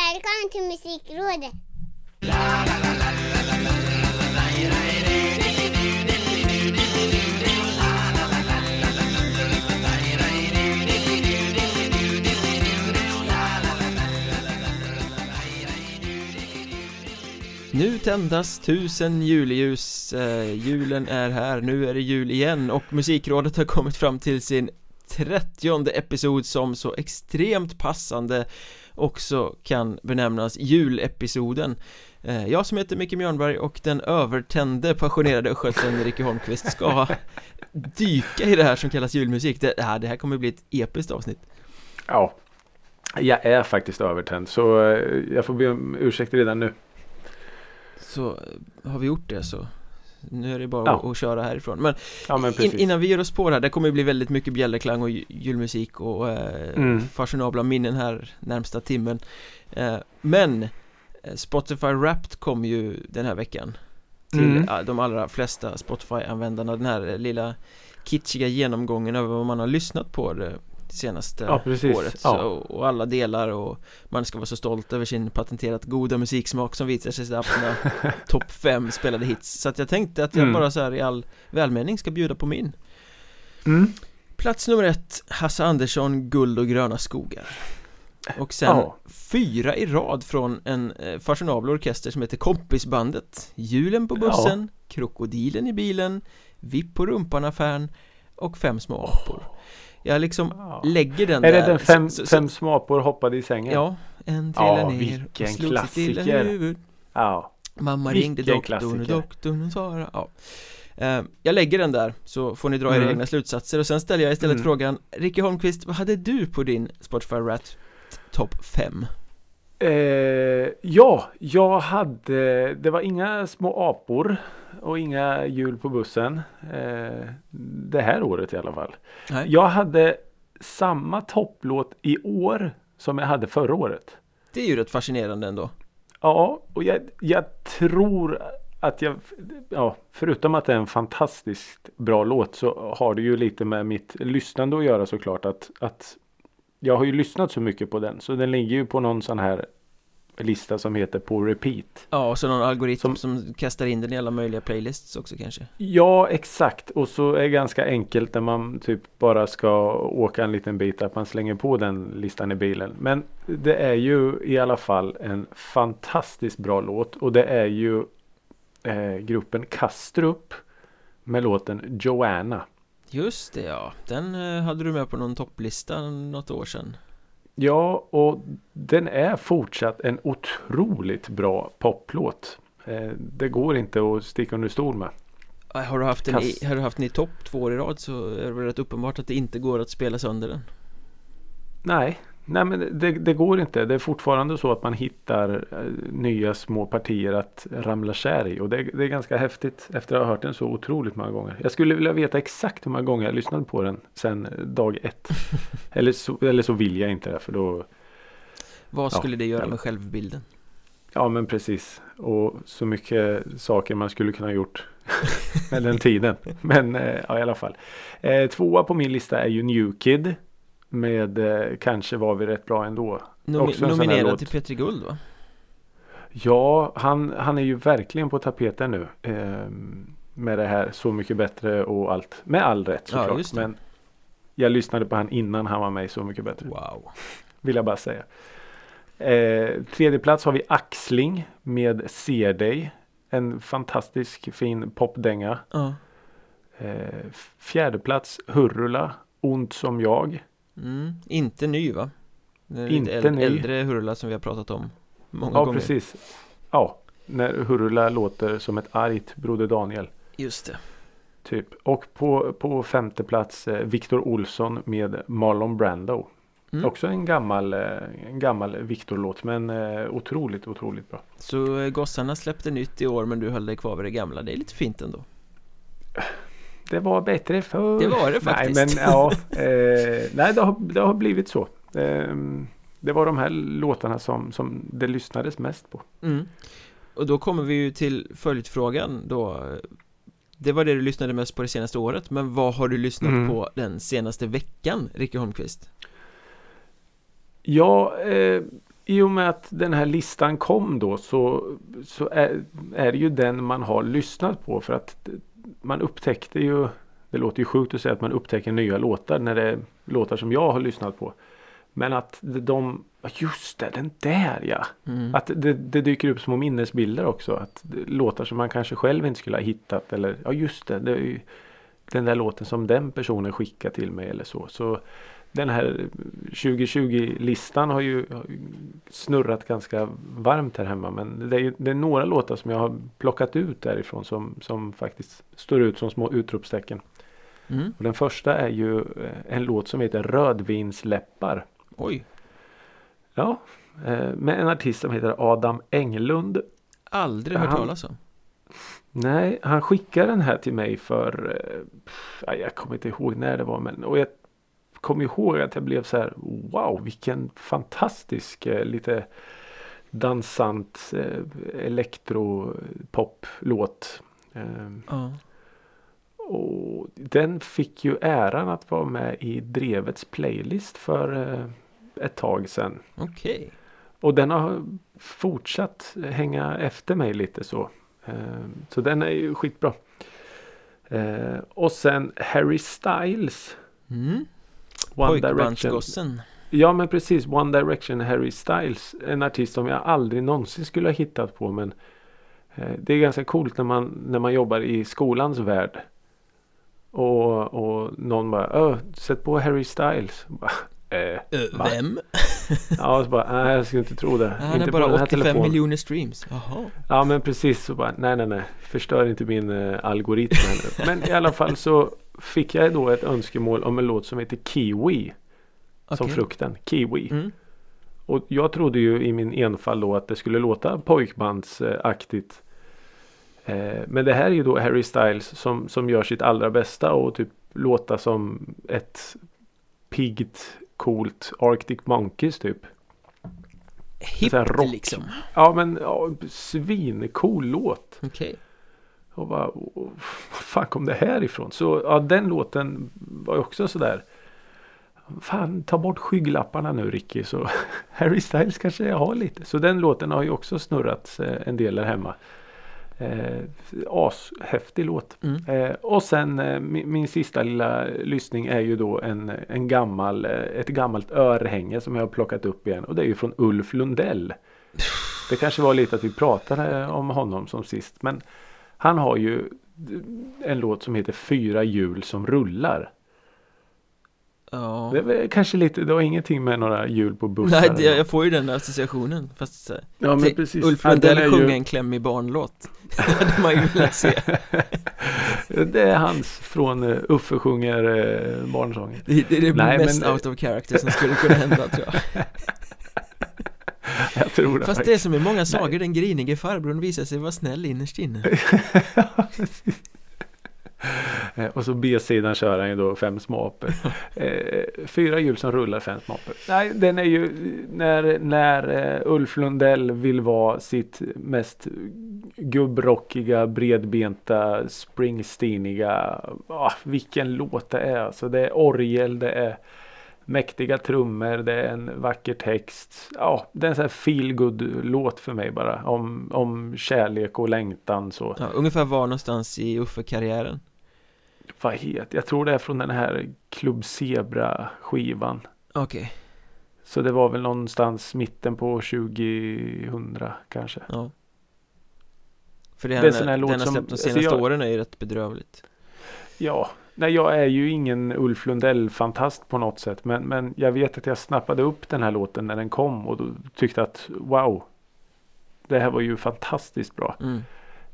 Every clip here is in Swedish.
Välkommen till Musikrådet! Nu tändas tusen juleljus, eh, julen är här, nu är det jul igen och Musikrådet har kommit fram till sin trettionde episod som så extremt passande också kan benämnas julepisoden. Eh, Jag som heter Micke Mjörnberg och den övertände passionerade östgöten Ricky Holmqvist ska dyka i det här som kallas julmusik. Det, här, det här kommer bli ett episkt avsnitt. Ja, jag är faktiskt övertänd så eh, jag får be om ursäkt redan nu. Så eh, har vi gjort det så nu är det bara Ja. att, köra härifrån Men, Ja, men in, innan vi ger oss på det här, det kommer ju bli väldigt mycket bjällerklang och ju- julmusik och eh, Mm. fashionabla minnen här närmsta timmen eh, Men eh, Spotify Wrapped kom ju den här veckan Till Mm. de allra flesta Spotify-användarna Den här lilla kitschiga genomgången över vad man har lyssnat på det senaste Ja, året Ja. så, och alla delar och man ska vara så stolt över sin patenterat goda musiksmak som visar sig på sina topp fem spelade hits Så att jag tänkte att jag Mm. bara så här i all välmening ska bjuda på min Mm. Plats nummer ett, Hasse Andersson, Guld och gröna skogar Och sen Ja. fyra i rad från en eh, fashionabel orkester som heter Kompisbandet Julen på bussen, Krokodilen i bilen, Vipp på rumpan-affären och Fem små apor Jag liksom Ja. lägger den Är där det den fem, så- så- fem smapor hoppade i sängen? Ja, en trillade Ja, ner vilken och slog sitt klassiker. huvud ja. Mamma Vilken ringde doktorn och doktorn svarade ja. Eh, Jag lägger den där så får ni dra era Mm. egna slutsatser och sen ställer jag istället Mm. frågan Ricky Holmqvist, vad hade du på din Spotify Rat topp 5? Eh, ja, jag hade, det var inga små apor och inga hjul på bussen. Eh, det här året i alla fall. Nej, Jag hade samma topplåt i år som jag hade förra året. det är ju rätt fascinerande ändå Ja, och jag, jag tror att jag, ja, förutom att det är en fantastiskt bra låt så har det ju lite med mitt lyssnande att göra såklart. Att, att jag har ju lyssnat så mycket på den så den ligger ju på någon sån här lista som heter på repeat. Ja, och så någon algoritm som, Som- kastar in den i alla möjliga playlists också kanske Ja, exakt. Och så är det ganska enkelt när man typ bara ska åka en liten bit att man slänger på den listan i bilen. Men det är ju i alla fall en fantastiskt bra låt och det är ju eh, gruppen Kastrup med låten Joanna. Just det ja, den eh, hade du med på någon topplista något år sedan Ja, och den är fortsatt en otroligt bra poplåt. Eh, det går inte att sticka under stol med. Eh, Har du haft den i, Kass- har du haft den i topp två år i rad så är det väl rätt uppenbart att det inte går att spela sönder den Nej, nej men det, det går inte. Det är fortfarande så att man hittar eh, nya små partier att ramla kär i. Och det, det är ganska häftigt efter att ha hört den så otroligt många gånger. Jag skulle vilja veta exakt hur många gånger jag lyssnat på den sedan eh, dag ett. eller, så, eller så vill jag inte det för då Vad Ja, skulle det göra ja. med självbilden? Ja men precis. Och så mycket saker man skulle kunna ha gjort med den tiden. Men eh, ja, i alla fall. Eh, tvåa på min lista är ju New Kid. Med eh, Kanske var vi rätt bra ändå. Nomi- nominerad till Petri Guld va? Ja, han, han är ju verkligen på tapeten nu. Eh, med det här Så mycket bättre och allt. Med all rätt Ja, såklart. det. Men jag lyssnade på han innan han var med i Så mycket bättre. Wow Vill jag bara säga. Eh, tredje plats har vi Axling med Ser dig. En fantastisk fin popdänga. Ja, Eh, fjärde plats Hurula. Ont som jag. Mm. inte ny va? Inte äl- ny. äldre Hurula som vi har pratat om många Ja, gånger precis. Ja, när Hurula låter som ett argt Broder Daniel. Just det Typ. Och på, på femte plats eh, Victor Olsson med Marlon Brando. Mm. Också en gammal, eh, en gammal Victor-låt men eh, otroligt, otroligt bra. Så gossarna släppte nytt i år men du höll dig kvar vid det gamla Det är lite fint ändå Det var bättre förr. Det var det faktiskt. Nej, men ja. Eh, nej, det har, det har blivit så. Eh, det var de här låtarna som, som det lyssnades mest på. mm. Och då kommer vi ju till följdfrågan då Det var det du lyssnade mest på det senaste året Men vad har du lyssnat Mm. på den senaste veckan, Ricky Holmqvist? Ja, eh, i och med att den här listan kom då så, så är, är det ju den man har lyssnat på för att man upptäckte ju Det låter ju sjukt att säga att man upptäcker nya låtar när det är låtar som jag har lyssnat på. Men att de, just det, den där ja. Mm. Att det, det dyker upp små minnesbilder också. Att låtar som man kanske själv inte skulle ha hittat. Eller ja just det, det är ju den där låten som den personen skickar till mig eller så. Så den här 2020-listan har ju snurrat ganska varmt här hemma. Men det är, det är några låtar som jag har plockat ut därifrån som, som faktiskt står ut som små utropstecken. Mm. Och den första är ju eh, en låt som heter Rödvinsläppar. Oj, Ja, eh, med en artist som heter Adam Englund. aldrig hört han- talas om. Nej, han skickade den här till mig för, eh, jag kommer inte ihåg när det var, men och jag kommer ihåg att jag blev så här, wow, vilken fantastisk, eh, lite dansant eh, elektropop-låt. Eh, Ja. och den fick ju äran att vara med i Drevets playlist för eh, ett tag sedan. Okej. Och den har fortsatt hänga efter mig lite så. Eh, Så den är ju skitbra. Eh, Och sen Harry Styles. Mm. One Direction. Ja men precis. One Direction Harry Styles. En artist som jag aldrig någonsin skulle ha hittat på. Men eh, det är ganska coolt när man, när man jobbar i skolans värld. Och, och någon bara Öh, sätt på Harry Styles. Bara, eh, vem? ja, så bara, nej jag skulle inte tro det. Han på bara den här 85 telefonen." miljoner streams. Jaha. Ja men precis så bara nej nej nej förstör inte min eh, algoritm. Men i alla fall så fick jag då ett önskemål om en låt som heter Kiwi. Som Okej. frukten, Kiwi. Mm. Och jag trodde ju i min enfald då att det skulle låta pojkbandsaktigt. Eh, men det här är ju då Harry Styles som, som gör sitt allra bästa och typ låta som ett piggt, coolt Arctic Monkeys typ. Hipp liksom. Ja men ja, svincool låt. Okej. Och bara, var fan kom det här ifrån? Så ja, den låten var också sådär. Fan, ta bort skygglapparna nu Ricky. Så Harry Styles kanske jag har lite. Så den låten har ju också snurrat eh, en del där hemma. Eh, ashäftig låt. Mm. Eh, och sen eh, min, min sista lilla lyssning är ju då en, en gammal, eh, ett gammalt örhänge som jag har plockat upp igen. Och det är ju från Ulf Lundell. Det kanske var lite att vi pratade om honom som sist. Men han har ju en låt som heter Fyra hjul som rullar. Ja. Det är väl kanske lite, det har ingenting med några hjul på bussar. Nej, det, jag får ju den associationen. Fast så här, ja, men precis. Ulf Ja, Lundell är ju- sjunga en klämmig barnlåt. Det hade man ju velat se. Det är hans från uh, Uffe sjunger uh, barnsången. Det, det är det Nej, mest men- out of character som skulle kunna hända tror jag. Jag tror det Fast det är som i många sagor, den grinige farbrorn visar sig vara snäll innerst inne. Ja. Eh, Och så B-sidan kör han ju då fem små apor. Eh, fyra hjul som rullar, fem små apor. Nej, den är ju när, när eh, Ulf Lundell vill vara sitt mest gubbrockiga, bredbenta, springsteeniga. Ah, vilken låt det är. Alltså det är orgel, det är mäktiga trummor, det är en vacker text. Ja, det är en sån här feel låt för mig bara. Om, om kärlek och längtan så. Ja, ungefär var någonstans i Uffe-karriären. Vad heter Jag tror det är från den här Club Zebra skivan. Okej, Så det var väl någonstans mitten på 2000 kanske. ja. För det, Det är en sån här den låt har som- släppt de alltså senaste jag- åren är ju rätt bedrövligt. Ja, nej jag är ju ingen Ulf Lundell-fantast på något sätt. Men, men jag vet att jag snappade upp den här låten när den kom och tyckte att wow. Det här var ju fantastiskt bra. Mm.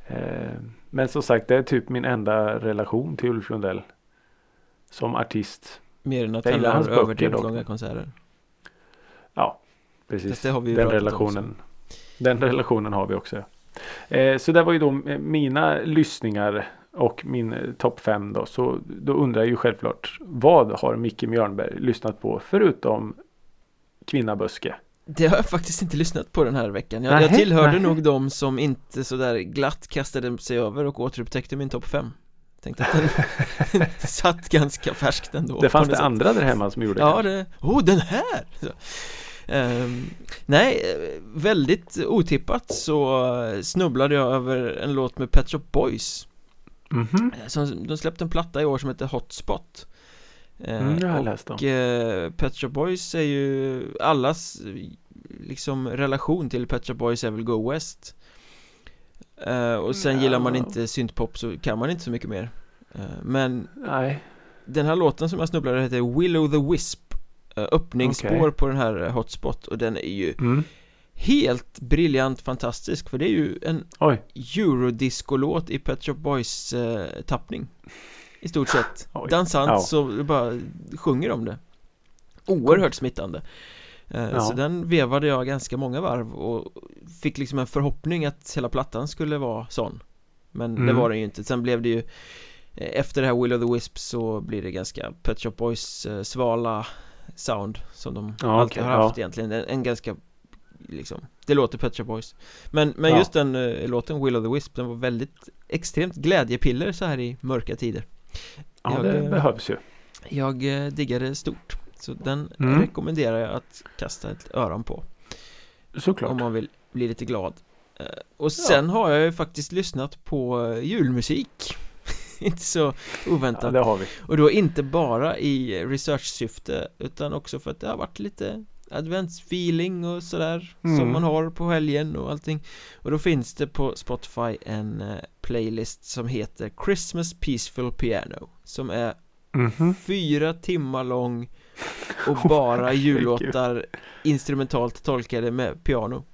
Eh, men som sagt, det är typ min enda relation till Ulf Lundell. Som artist. Mer än att han har överdrivet långa konserter. Ja, precis. Den relationen. Den relationen har vi också. Eh, så det var ju då mina lyssningar och min eh, topp fem då. Så då undrar jag ju självklart. Vad har Micke Mjörnberg lyssnat på förutom Kvinnaböske? Det har jag faktiskt inte lyssnat på den här veckan Jag, jag Nähä, tillhörde nähä. nog de som inte sådär glatt kastade sig över och återupptäckte min topp 5 Tänkte att den satt ganska färskt ändå Det fanns det andra där hemma som gjorde Ja det. oh den här! Så. Ehm, nej, eh, väldigt otippat så snubblade jag över en låt med Pet Shop Boys Eh, som, De släppte en platta i år som heter Hotspot. Eh, Mm, det har jag och läst eh, Pet Shop Boys är ju allas liksom relation till Pet Shop Boys är väl Go West. Eh, Och sen gillar man inte syntpop så kan man inte så mycket mer. Eh, Men Nej. den här låten som jag snubblade heter Willow the Wisp. Öppningsspår Okej. på den här Hotspot och den är ju Mm. Helt briljant fantastisk för det är ju en Oj. eurodisco-låt i Pet Shop Boys eh, tappning I stort sett Oj. Dansant Ja. så det bara sjunger om det Oerhört smittande eh, Ja. Så den vevade jag ganska många varv och fick liksom en förhoppning att hela plattan skulle vara sån Men det Mm. var den ju inte, sen blev det ju eh, Efter det här Will of the Wisp så blir det ganska Pet Shop Boys eh, svala sound Som de Ja, alltid okej, har haft ja. egentligen, en, en ganska liksom Det låter Pet Shop Boys Men, men Ja. just den eh, låten Will of the Wisp Den var väldigt extremt glädjepiller så här i mörka tider Ja, Jag, det eh, behövs ju. Jag eh, diggade stort Så den Mm. rekommenderar jag att kasta ett öron på Såklart. Om man vill bli lite glad Eh, Och sen har jag ju faktiskt lyssnat på eh, julmusik Inte så Ja, oväntat det har vi. Och då inte bara i researchsyfte Utan också för att det har varit lite adventsfeeling och sådär Mm. Som man har på helgen och allting Och då finns det på Spotify en eh, playlist som heter Christmas Peaceful Piano Som är Mhm. fyra timmar lång och Oh, bara herregud. jullåtar instrumentalt tolkade med piano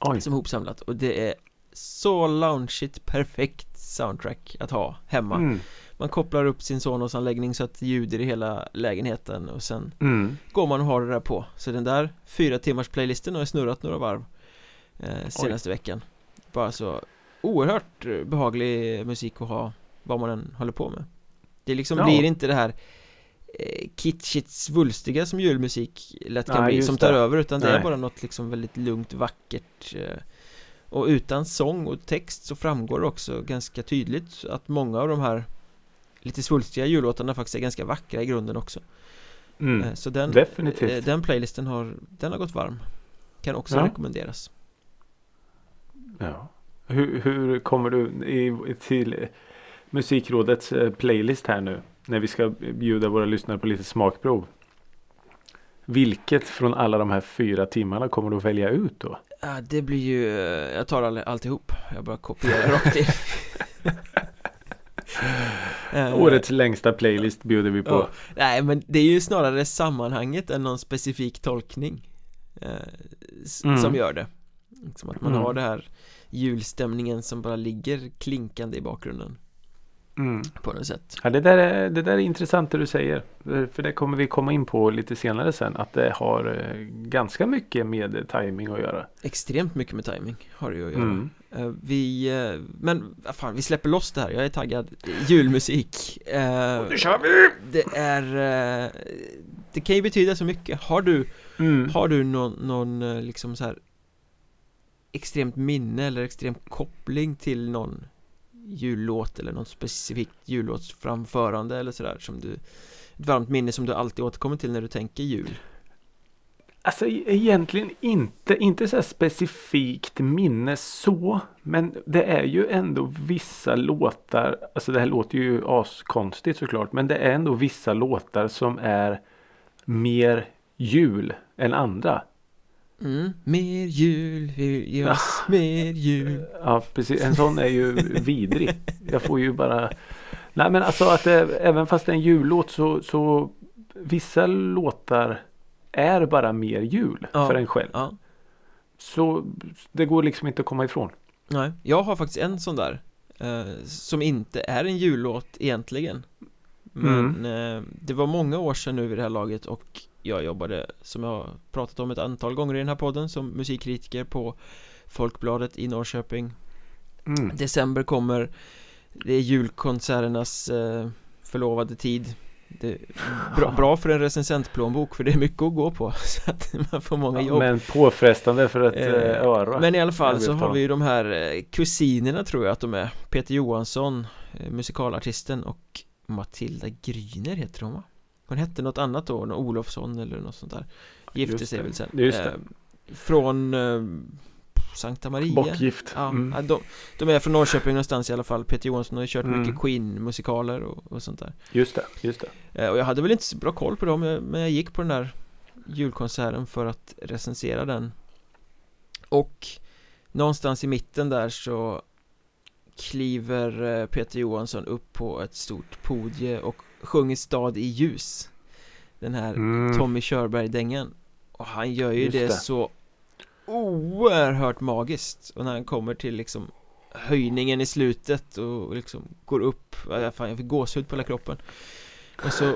Oj. som hopsamlat och det är så loungeigt perfekt soundtrack att ha hemma Mm. Man kopplar upp sin Sonos-anläggning så att det ljuder i hela lägenheten och sen Mm. går man och har det där på Så den där fyra timmars playlisten har jag snurrat några varv eh, senaste veckan Bara så oerhört eh, behaglig musik att ha vad man än håller på med Det liksom Ja. blir inte det här eh, kitschigt svulstiga som julmusik lätt kan Nej, bli som tar det. över utan det är Nej. bara något liksom väldigt lugnt, vackert eh, Och utan sång och text så framgår det också ganska tydligt att många av de här lite svulstiga jullåtarna faktiskt är ganska vackra i grunden också Mm. Eh, Så den, Definitivt. eh, den playlisten har, den har gått varm Kan också Ja. rekommenderas Ja. Hur, hur kommer du i, till Musikrådets eh, playlist här nu? När vi ska bjuda våra lyssnare på lite smakprov. Vilket från alla de här fyra timmarna kommer du att välja ut då? Ja, det blir ju, jag tar all, alltihop Jag bara kopierar rakt in Årets längsta playlist bjuder vi på. ja. Nej men det är ju snarare sammanhanget än någon specifik tolkning eh, Mm. Som gör det Som att man Mm. har det här julstämningen som bara ligger klinkande i bakgrunden Mm. på något sätt Ja, det, där är, det där är intressant det du säger. För det kommer vi komma in på lite senare sen. Att det har eh, ganska mycket med timing att göra. Extremt mycket med timing har det ju att göra Mm. Eh, Vi, eh, men vad fan, vi släpper loss det här, jag är taggad. Julmusik. Eh, Nu kör vi! Det är, det kan ju betyda så mycket. Har du, Mm. har du någon, någon liksom så här Extremt minne eller extrem koppling till någon jullåt eller något specifikt jullåtsframförande eller sådär som du Ett varmt minne som du alltid återkommer till när du tänker jul Alltså e- egentligen inte, inte så specifikt minne så. Men det är ju ändå vissa låtar. Alltså det här låter ju askonstigt såklart. Men det är ändå vissa låtar som är mer jul än andra. mm. Mer jul, ge oss mer jul Ja precis, en sån är ju vidrig. Jag får ju bara Nej men alltså att det, även fast det är en jullåt så, så Vissa låtar är bara mer jul Ja, för en själv. Ja, Så det går liksom inte att komma ifrån. nej, jag har faktiskt en sån där eh, Som inte är en jullåt egentligen Men eh, det var många år sedan nu vid det här laget och jag jobbade som jag har pratat om ett antal gånger i den här podden som musikkritiker på Folkbladet i Norrköping Mm. December kommer Det är julkonserternas eh, förlovade tid bra, bra för en recensentplånbok för det är mycket att gå på så att man får många jobb Men påfrestande för ett Eh, eh, öra. Men i alla fall så har vi ju de här eh, kusinerna tror jag att de är Peter Johansson, eh, musikalartisten och Matilda Gryner heter hon va? Hon hette något annat då, någon Olofsson eller något sånt där Gifte sig väl sen Just det. Eh, Från eh, Sankta Maria Bortgift. Ja, Mm. de, de är från Norrköping någonstans i alla fall Peter Johansson har ju kört Mm. mycket Queen-musikaler och, och sånt där Just det, just det. Eh, Och jag hade väl inte så bra koll på dem Men jag gick på den där julkonserten för att recensera den Och Någonstans i mitten där så Kliver eh, Peter Johansson upp på ett stort podie och sjunger Stad i ljus Den här Mm. Tommy Körberg-dängan Och han gör ju Just det, det. så oerhört magiskt Och när han kommer till liksom höjningen i slutet och liksom går upp. Fan, Jag fick gåshud på hela kroppen. Och så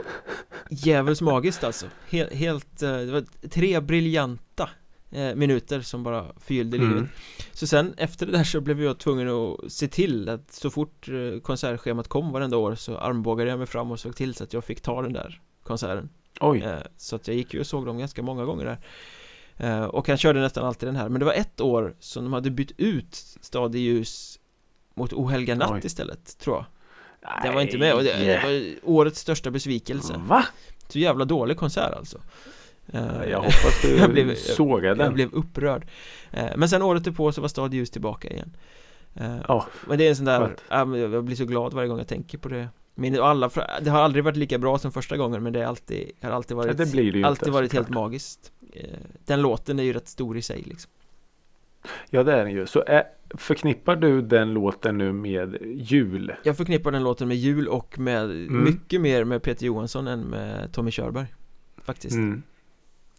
Djävulskt magiskt alltså. Helt, helt eh, Det var tre briljanta eh, minuter som bara förgyllde Mm. livet. Så sen efter det där så blev jag tvungen att se till att så fort eh, konsertschemat kom varenda år så armbågade jag mig fram och såg till så att jag fick ta den där konserten. Oj. Så att jag gick ju och såg dem ganska många gånger där Och han körde nästan alltid den här. Men det var ett år som de hade bytt ut Stad i ljus Mot Ohelga natt Oj. istället, tror jag. Den var inte med och det, det var årets största besvikelse. Va? Så jävla dålig konsert alltså. Eh, Jag hoppas du jag blev- sågade jag den. blev upprörd. Eh, Men sen året på så var Stad ljus tillbaka igen. Eh, Ja, Men det är en sån där, skönt. jag blir så glad varje gång jag tänker på det Men alla, det har aldrig varit lika bra som första gången men det är alltid, har alltid varit det blir det ju Alltid inte, varit helt magiskt Eh, Den låten är ju rätt stor i sig liksom ja det är den ju. Så är, förknippar du den låten nu med jul? Jag förknippar den låten med jul och med Mm. mycket mer med Peter Johansson än med Tommy Körberg Faktiskt Mm.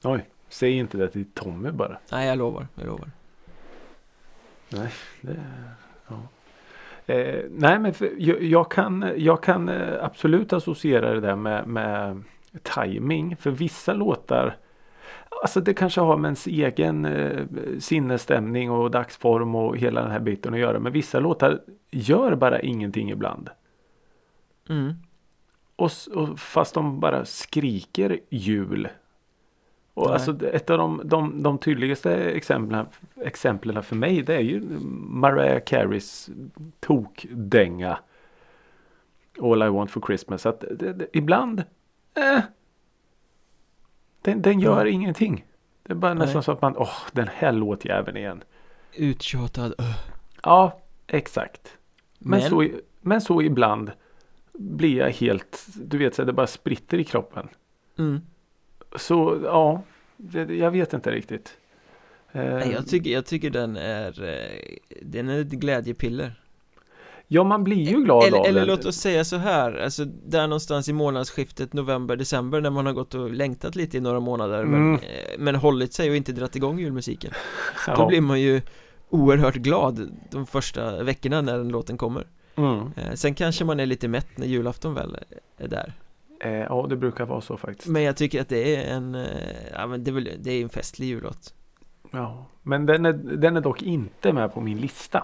Oj, säg inte det till Tommy bara. Nej jag lovar, jag lovar Nej, det, ja. Eh, nej men för, jag, jag kan, jag kan eh, absolut associera det där med, med timing. För vissa låtar Alltså det kanske har med ens egen eh, sinnesstämning och dagsform och hela den här biten att göra. Men vissa låtar gör bara ingenting ibland. mm. Och, och fast de bara skriker jul. Och Nej. alltså ett av de, de, de tydligaste exemplen, exemplen för mig det är ju Mariah Careys tokdänga. All I want for Christmas. Att det, det, ibland eh, den, den gör Ja. ingenting. Det är bara nästan Nej. så att man, åh den här låtjäveln igen. Uttjatad öh. Ja, exakt. Men, Men- så, men så ibland blir jag helt, du vet så det bara spritter i kroppen. mm. Så ja, det, jag vet inte riktigt. Eh, Nej, jag, tycker, jag tycker den är eh, Den är ett glädjepiller ja, man blir ju glad Eller, av eller den. låt oss säga så här Alltså där någonstans i månadsskiftet november-december När man har gått och längtat lite i några månader men, Mm. eh, men hållit sig och inte dratt igång julmusiken ja. Då blir man ju oerhört glad de första veckorna när den låten kommer mm. eh, Sen kanske man är lite mätt när julafton väl är där eh, ja, det brukar vara så faktiskt. Men jag tycker att det är en eh, Ja men det är, väl, det är en festlig jullåt Ja. Men den är, den är dock inte med på min lista.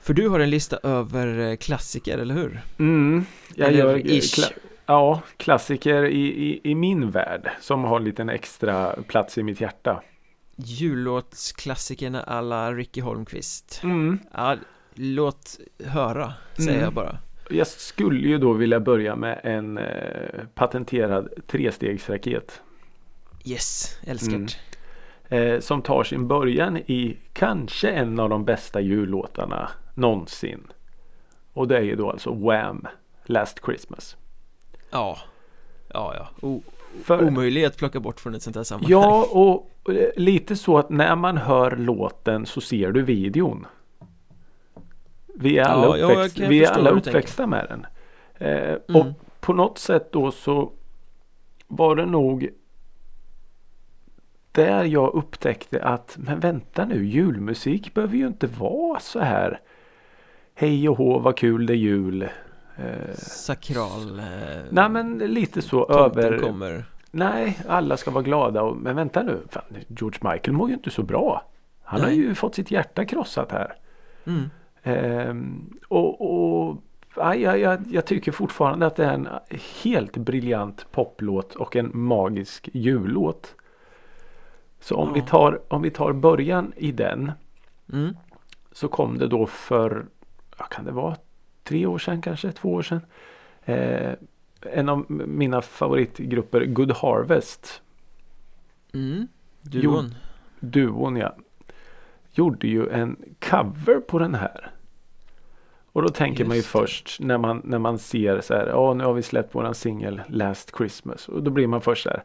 För du har en lista över eh, klassiker, eller hur? Mm. Jag Eller gör ish. kla- ja, klassiker i, i, i min värld som har en liten extra plats i mitt hjärta. Jullåtsklassikerna alla Ricky Holmqvist Mm. Ja, låt höra, säger Mm. jag bara Jag skulle ju då vilja börja med en eh, patenterad trestegsraket. Yes, älskar Mm. Eh, som tar sin början i kanske en av de bästa jullåtarna någonsin. Och det är ju då alltså Wham! Last Christmas. Ja, ja, ja, o- För, omöjlig att plocka bort från ett sånt här sammanhang ja, och eh, lite så att när man hör låten så ser du videon. Vi är alla, Ja, uppväxt, vi är alla uppväxta med den. Eh, Mm. Och på något sätt då så var det nog där jag upptäckte att men vänta nu julmusik behöver ju inte vara så här Hej och hå vad kul det är jul. Eh, Sakral eh, nej men lite så över. kommer Nej alla ska vara glada och, men vänta nu. Fan, George Michael mår ju inte så bra. Han har Nej. ju fått sitt hjärta krossat här. mm. Ehm, och och ja, jag, jag, jag tycker fortfarande att det är en helt briljant poplåt och en magisk jullåt. Så om, Ja. vi tar, om vi tar början i den Mm. så kom det då för, vad kan det vara, tre år sedan kanske, två år sedan. Eh, en av mina favoritgrupper Good Harvest Mm. Duon. duon ja, gjorde ju en cover på den här. Och då tänker man ju Just först när man, när man ser så här, ja nu har vi släppt våran singel Last Christmas. Och då blir man först så här,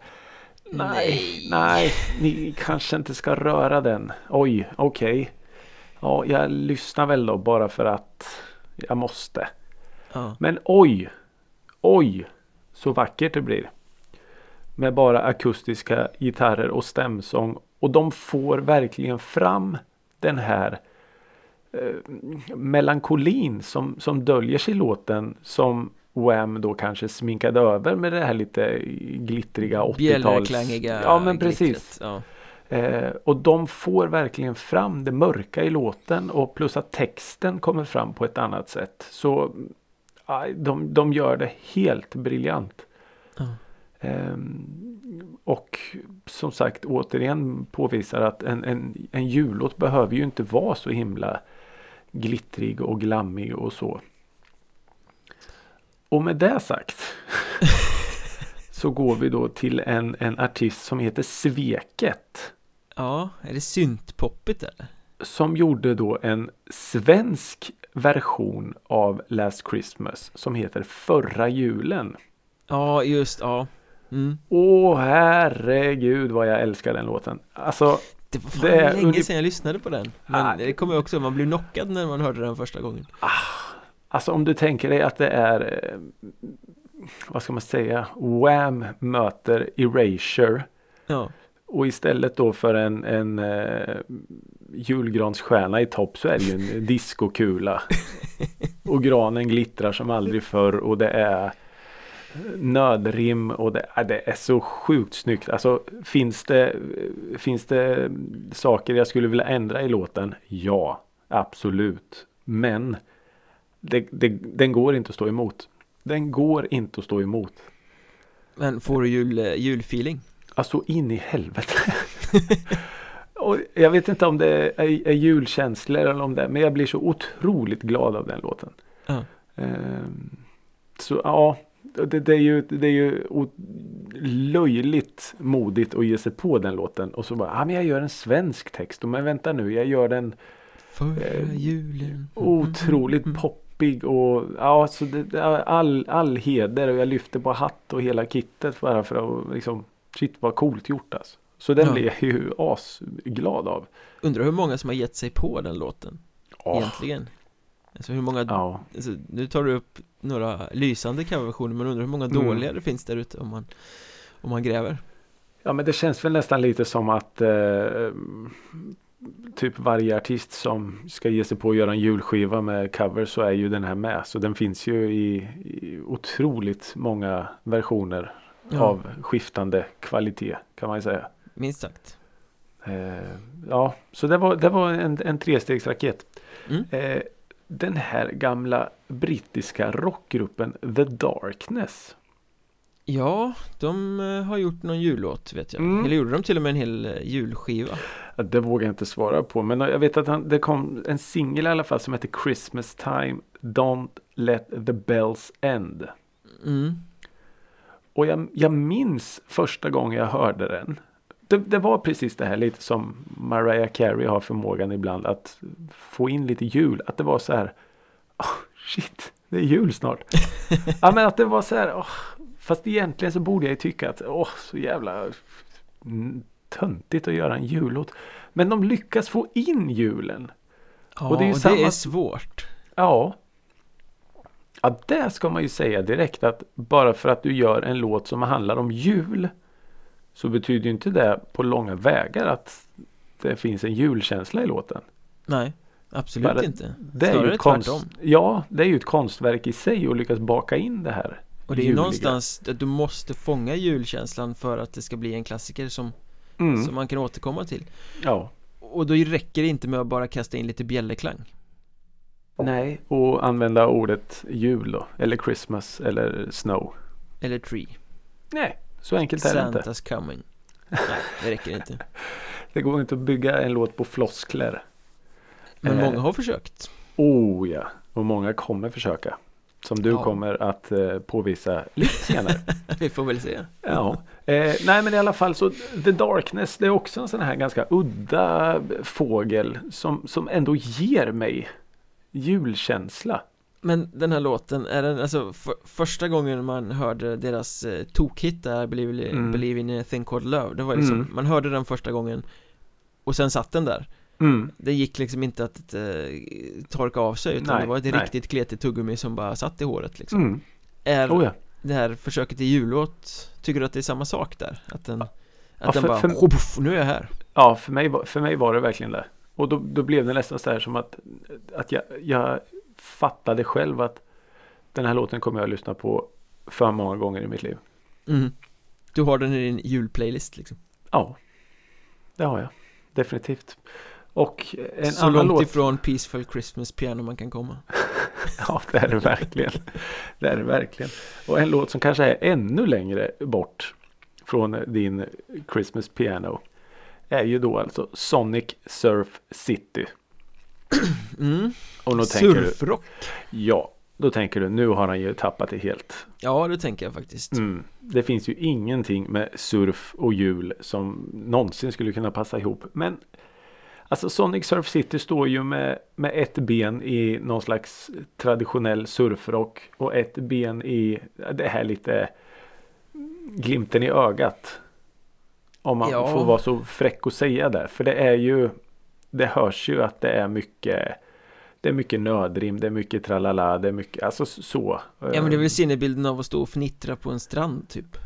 nej, Nej. ni kanske inte ska röra den. Oj, okej. Ja, jag lyssnar väl då bara för att jag måste. Ja. Men oj, oj, så vackert det blir. Med bara akustiska gitarrer och stämsång. Och de får verkligen fram den här eh, melankolin som, som döljer sig i låten. Som Wham då kanske sminkade över med det här lite glittriga 80-tals... Bjällerklangiga Ja men precis. glittret. Ja. Eh, och de får verkligen fram det mörka i låten och plus att texten kommer fram på ett annat sätt. Så de, de gör det helt briljant. Ja. Ehm, och som sagt återigen påvisar att en, en, en jullåt behöver ju inte vara så himla glittrig och glammig och så. Och med det sagt så går vi då till en, en artist som heter Sveket. ja, är det syntpoppigt eller? Som gjorde då en svensk version av Last Christmas som heter Förra julen. Ja, just ja. Mm. Åh herregud vad jag älskar den låten. Alltså Det var fan Det är länge sedan jag lyssnade på den. Men Ah, det kommer jag också, man blir knockad när man hörde den första gången. Alltså om du tänker dig att det är eh, Vad ska man säga Wham möter Erasure. Ja, Och istället då för en, en eh, julgransstjärna i topp så är det ju en diskokula. och granen glittrar som aldrig förr och det är nödrim och det, äh, det är så sjukt snyggt. Alltså finns det, finns det saker jag skulle vilja ändra i låten? Ja, absolut. Men det, det, den går inte att stå emot. Den går inte att stå emot. men får du jul, eh, julfeeling? Alltså in i helvete. och jag vet inte om det är, är julkänslor eller om det men jag blir så otroligt glad av den låten. Ehm, så ja, det, det är ju, det är ju löjligt modigt att ge sig på den låten och så bara, ja men jag gör en svensk text. Och men vänta nu, jag gör den Förra Eh, otroligt Mm. poppig och ja, så det, all, all heder och jag lyfter på hatt och hela kittet bara för att liksom shit vad coolt gjort alltså. Så den Ja. blir jag ju asglad av. Undrar hur många som har gett sig på den låten Åh, egentligen Alltså hur många, Ja, alltså, nu tar du upp några lysande coverversioner men undrar hur många Mm. dåliga det finns där ute om man Om man gräver ja men det känns väl nästan lite som att eh, typ varje artist som ska ge sig på att göra en julskiva med cover så är ju den här med. Så den finns ju i, i otroligt många versioner Ja. av skiftande kvalitet kan man ju säga. Minst sagt Eh, ja, så det var, det var en, en trestegsraket. Mm. Eh, den här gamla brittiska rockgruppen The Darkness. Ja, de eh, har gjort någon jullåt vet jag Mm. Eller gjorde de till och med en hel eh, julskiva Det vågar jag inte svara på. Men jag vet att han, det kom en singel i alla fall som heter Christmas time Don't let the bells end. Mm, Och jag, jag minns första gången jag hörde den. Det, det var precis det här lite som Mariah Carey har förmågan ibland att få in lite jul. Att det var så här. "Åh, shit, det är jul snart. ja men att det var så här. åh, fast egentligen så borde jag ju tycka att åh så jävla töntigt att göra en jullåt. Men de lyckas få in julen. Ja, Och det är det samma- är svårt Ja. Ja, det ska man ju säga direkt att bara för att du gör en låt som handlar om jul så betyder ju inte det på långa vägar att det finns en julkänsla i låten. Nej, absolut Bara- inte Det är ju ett konst, tvärtom. ja, det är ju ett konstverk i sig att lyckas baka in det här. Och det är ju juliga. någonstans att du måste fånga julkänslan för att det ska bli en klassiker som, Mm, som man kan återkomma till ja. Och då räcker det inte med att bara kasta in lite bjällerklang Nej, och använda ordet jul då. Eller Christmas eller snow. Eller tree Nej, så enkelt är det inte. Santa's coming Nej, det räcker inte Det går inte att bygga en låt på floskler. Men Eh. många har försökt Oh ja, och många kommer försöka. Som du Ja. kommer att eh, påvisa lite senare. Vi får väl se Ja, eh, nej men i alla fall så The Darkness det är också en sån här ganska udda fågel som, som ändå ger mig julkänsla. Men den här låten, är den, alltså för, första gången man hörde deras eh, tokhit där, Believe, Mm. Believe in a thing called love Det var liksom, Mm. man hörde den första gången Och sen satt den där Mm. Det gick liksom inte att eh, torka av sig utan Nej, det var ett nej. riktigt kletigt tuggummi som bara satt i håret liksom Mm. Är Oh ja. det här försöket till jullåt, tycker du att det är samma sak där? Att den, att Ja, den för- bara, för- "Hopuff, nu är jag här ja för, mig, för mig var det verkligen det. Och då, då blev det nästan så här som att, att jag, jag fattade själv att den här låten kommer jag att lyssna på för många gånger i mitt liv. mm. Du har den i din julplaylist liksom Ja, det har jag. Definitivt. Och en Så annan långt låt. ifrån Peaceful Christmas Piano man kan komma Ja, det är det verkligen. Det är det verkligen. Och en låt som kanske är ännu längre bort från din Christmas Piano är ju då alltså Sonic Surf City. mm. Och då tänker du, Surfrock ja, då tänker du nu har han ju tappat det helt. Ja, det tänker jag faktiskt Mm. Det finns ju ingenting med surf och jul som någonsin skulle kunna passa ihop. Men alltså Sonic Surf City står ju med, med ett ben i någon slags traditionell surfrock och ett ben i det här lite glimten i ögat. Om man Ja. får vara så fräck och säga det. För det är ju Det hörs ju att det är mycket Det är mycket nödrim, det är mycket tralala, det är mycket, alltså så. Ja men det är väl sinnebilden av att stå och fnittra på en strand typ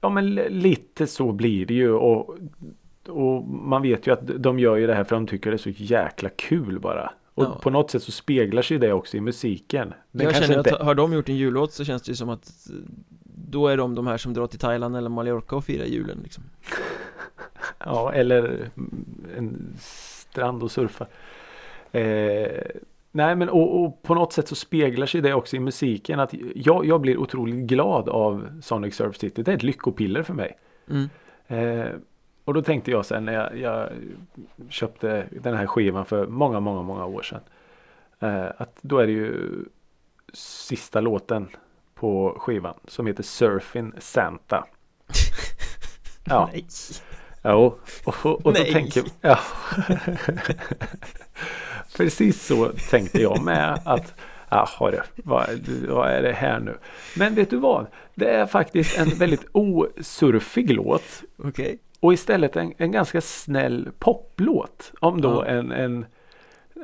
Ja men li- lite så blir det ju och, och man vet ju att de gör ju det här för de tycker det är så jäkla kul bara. Och Ja. på något sätt så speglar sig det också i musiken. Den Jag känner inte... att har de gjort en jullåt så känns det ju som att Då är de de här som drar till Thailand eller Mallorca och firar julen liksom Ja eller en strand och surfa. Eh, nej men och, och på något sätt så speglar sig det också i musiken. att Jag, jag blir otroligt glad av Sonic Surf City. Det är ett lyckopiller för mig. mm. Eh, och då tänkte jag sen när jag, jag köpte den här skivan för många, många, många år sedan. Eh, att då är det ju sista låten på skivan som heter Surfing Santa. Ja, Nej jo. Och, och, och då tänker ja. Precis så tänkte jag med att Jaha du, vad, vad är det här nu? Men vet du vad? Det är faktiskt en väldigt osurfig låt. Okej Och istället en, en ganska snäll poplåt. Om då Ja. en, en,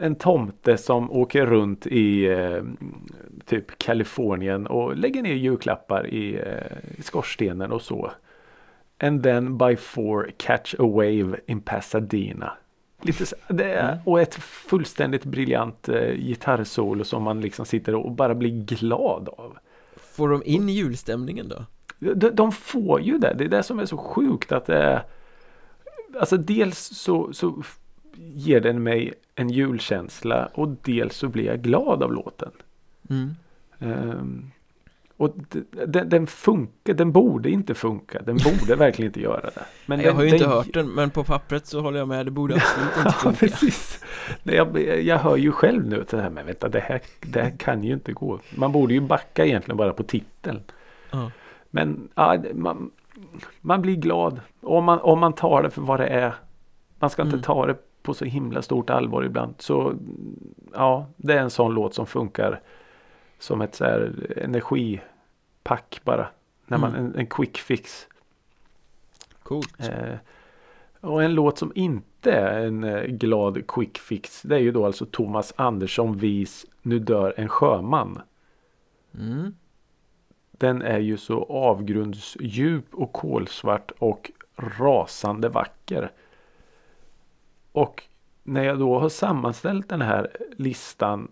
en tomte som åker runt i eh, typ Kalifornien och lägger ner julklappar i, eh, i skorstenen och så. And then by four catch a wave in Pasadena. Lite så, det Mm. Och ett fullständigt briljant eh, gitarrsolo som man liksom sitter och bara blir glad av. Får de in julstämningen då? De, de får ju det. Det är det som är så sjukt att det är Alltså dels så, så ger den mig en julkänsla och dels så blir jag glad av låten. Mm. Ehm, och den, den funkar, den borde inte funka. Den borde verkligen inte göra det. Men jag den, har ju den, inte hört den men på pappret så håller jag med, det borde absolut inte Ja, funka precis. Nej, Jag, jag hör ju själv nu att det här, men vänta, det här, det här kan ju inte gå. Man borde ju backa egentligen bara på titeln. Ja. Men ja, man, man blir glad om man, om man tar det för vad det är. Man ska inte Mm. ta det på så himla stort allvar ibland. Så ja, det är en sån låt som funkar som ett så här energipack bara. När man, Mm. en, en quick fix. Coolt Eh, och en låt som inte är en eh, glad quick fix. Det är ju då alltså Thomas Andersson Vis Nu dör en sjöman. mm. Den är ju så avgrundsdjup och kolsvart och rasande vacker. Och när jag då har sammanställt den här listan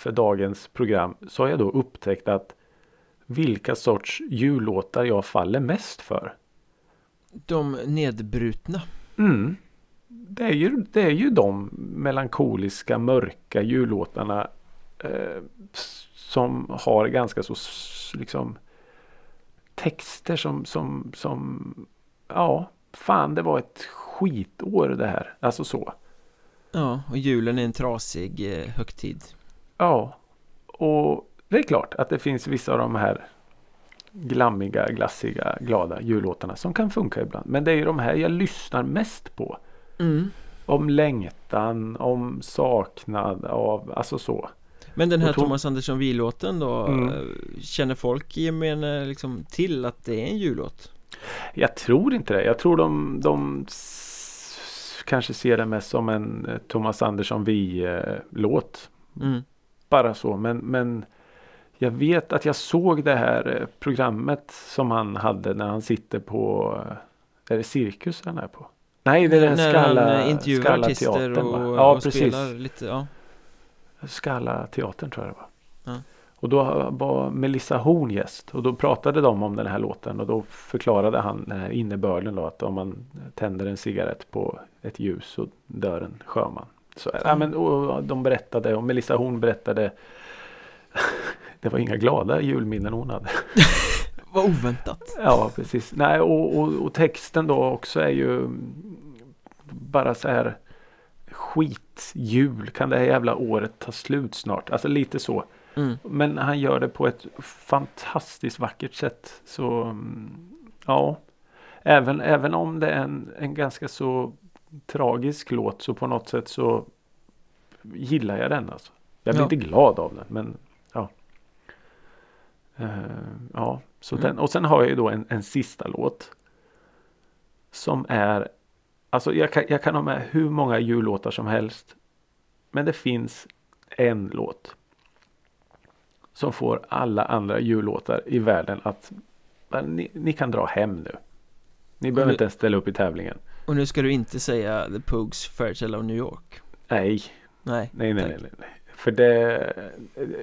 för dagens program så har jag då upptäckt att vilka sorts jullåtar jag faller mest för. De nedbrutna Mm. Det, är ju, det är ju de melankoliska mörka jullåtarna eh, som har ganska så liksom texter som, som, som ja, fan det var ett skitår det här. Alltså så. Ja, och julen är en trasig eh, högtid Ja. Och det är klart att det finns vissa av de här glammiga, glassiga, glada jullåtarna som kan funka ibland. Men det är ju de här jag lyssnar mest på. Mm. Om längtan, om saknad av, alltså så. Men den här Thomas Andersson Vi-låten då Mm. eh, Känner folk i gemene liksom till att det är en jullåt? Jag tror inte det. Jag tror de, de kanske ser det mest som en eh, Thomas Andersson Vi-låt. Mm. Bara så. Men, men jag vet att jag såg det här eh, programmet som han hade när han sitter på eh, Är det Cirkus han är på? Nej det är den När Skalla, han eh, intervjuar Skalla artister teatern, va? och, Ja och precis. spelar lite, ja Skalla teatern tror jag det var. Ja. Och då var Melissa Horn gäst och då pratade de om den här låten och då förklarade han den här innebörden då att om man tänder en cigarett på ett ljus så dör en sjöman. Så, ja, men, och de berättade och Melissa Horn berättade Det var inga glada julminnen hon hade. Vad oväntat Ja precis. Nej och, och, och texten då också är ju bara så här skitjul. Kan det här jävla året ta slut snart? Alltså lite så. mm. Men han gör det på ett fantastiskt vackert sätt. Så mm, ja. Även, även om det är en, en ganska så tragisk låt så på något sätt så gillar jag den alltså. Jag blir Ja. inte glad av den men ja. Eh, ja, så Mm. den, och sen har jag ju då en, en sista låt. Som är Alltså jag kan, jag kan ha med hur många jullåtar som helst. Men det finns en låt. Som får alla andra jullåtar i världen att "Men ni, ni kan dra hem nu. Ni behöver inte ens ställa upp i tävlingen. Och nu ska du inte säga The Pogues Fairytale of New York Nej, Nej, nej, nej, nej, nej. För det,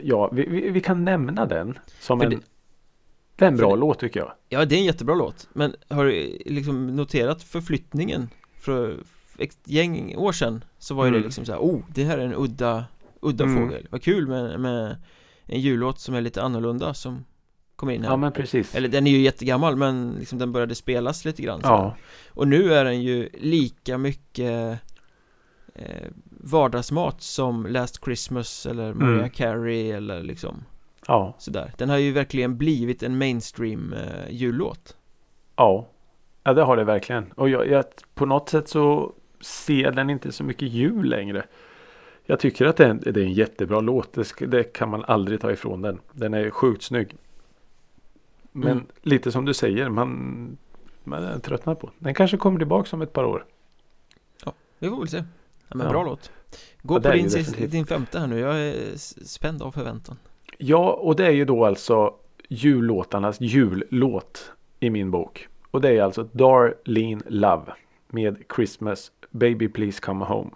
ja, vi, vi, vi kan nämna den som För en, det- det är en bra det- låt tycker jag. Ja, det är en jättebra låt Men har du liksom noterat förflyttningen? För ett gäng år sedan Så var ju Mm. det liksom så här, oh, det här är en udda Udda Mm. fågel, vad kul med, med En jullåt som är lite annorlunda som Kommer in här Ja men precis. Eller den är ju jättegammal men liksom den började spelas lite grann så ja, Och nu är den ju lika mycket eh, Vardagsmat som Last Christmas eller Mariah Mm. Carey eller liksom ja, Sådär Den har ju verkligen blivit en mainstream eh, jullåt ja. Ja det har det verkligen. Och jag, jag, på något sätt så ser den inte så mycket jul längre. Jag tycker att det är en, det är en jättebra låt. Det, det kan man aldrig ta ifrån den. Den är sjukt snygg. Men Mm. lite som du säger, man, man är tröttnat på den. Kanske kommer tillbaka om ett par år. Vi får väl se ja, men Ja. bra låt Gå Ja, på din, din femte här nu, jag är spänd av förväntan Ja, och det är ju då alltså jullåtarnas jullåt i min bok. Och det är alltså Darlene Love med Christmas Baby Please Come Home.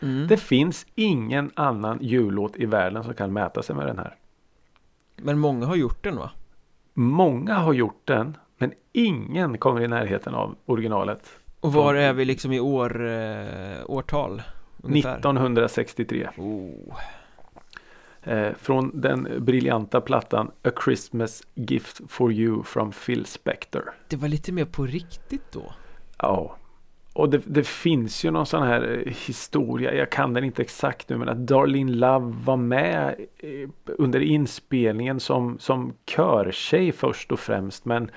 mm. Det finns ingen annan jullåt i världen som kan mäta sig med den här. Men många har gjort den va? Många har gjort den, men ingen kommer i närheten av originalet. Och var är vi liksom i år, eh, årtal? Ungefär? 1963. Oh. Eh, från den briljanta plattan A Christmas Gift for You from Phil Spector. Det var lite mer på riktigt då Ja. Och det, det finns ju någon sån här eh, historia, jag kan den inte exakt nu, men att Darlene Love var med eh, under inspelningen som, som körtjej först och främst. Men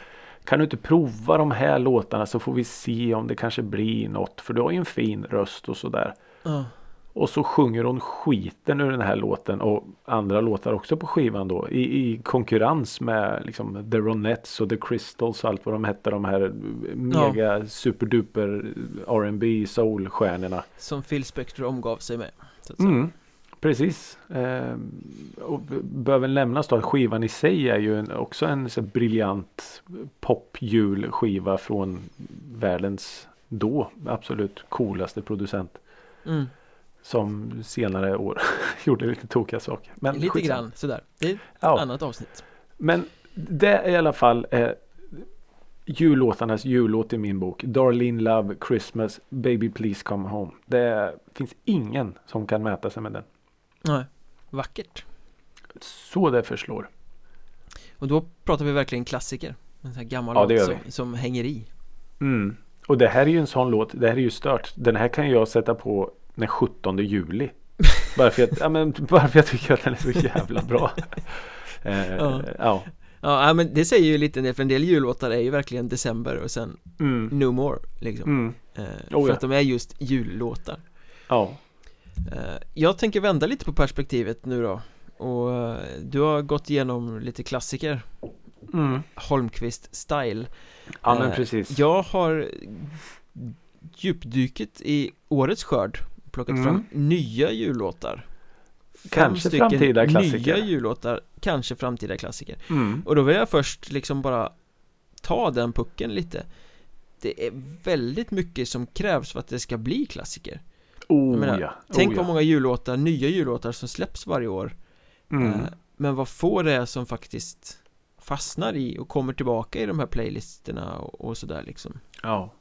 kan du inte prova de här låtarna så får vi se om det kanske blir något. För du har ju en fin röst och sådär. Ja. Och så sjunger hon skiten ur den här låten och andra låtar också på skivan då. I, i konkurrens med liksom The Ronettes och The Crystals och allt vad de hette. De här mega superduper R&B soulstjärnorna. Som Phil Spector omgav sig med. Mm, precis. Ehm, och b- bör väl nämnas då att skivan i sig är ju en, också en så briljant popjulskiva från världens då absolut coolaste producent. Mm. Som senare år gjorde lite tokiga saker. Men Lite skitsamma. grann sådär Det är ett Ja, annat avsnitt men det är i alla fall eh, jullåtarnas jullåt i min bok. Darlene Love Christmas Baby Please Come Home. Det finns ingen som kan mäta sig med den. Nej Vackert Så det förslår. Och då pratar vi verkligen klassiker En sån här gammal Ja, låt som, som hänger i Mm. Och det här är ju en sån låt. Det här är ju stört. Den här kan jag sätta på den 17 juli. Bara för, att, ja, men, bara för att jag tycker att den är så jävla bra. Eh, Ja. ja. Ja, men det säger ju lite en del, för en del jullåtar är ju verkligen december och sen Mm. no more liksom Mm. eh, Oh, För ja. att de är just jullåtar Ja. eh, Jag tänker vända lite på perspektivet nu då Och eh, du har gått igenom lite klassiker Mm. Holmqvist style Ja men Eh, precis. Jag har djupdyket i årets skörd Plockat Mm. fram nya jullåtar Kanske framtida klassiker. nya jullåtar Kanske framtida klassiker Mm. Och då vill jag först liksom bara ta den pucken lite Det är väldigt mycket som krävs för att det ska bli klassiker Oh menar, ja. Tänk oh, vad ja. många jullåtar, nya jullåtar som släpps varje år Mm. Eh, Men vad få det är som faktiskt fastnar i och kommer tillbaka i de här playlisterna och, och sådär liksom Ja.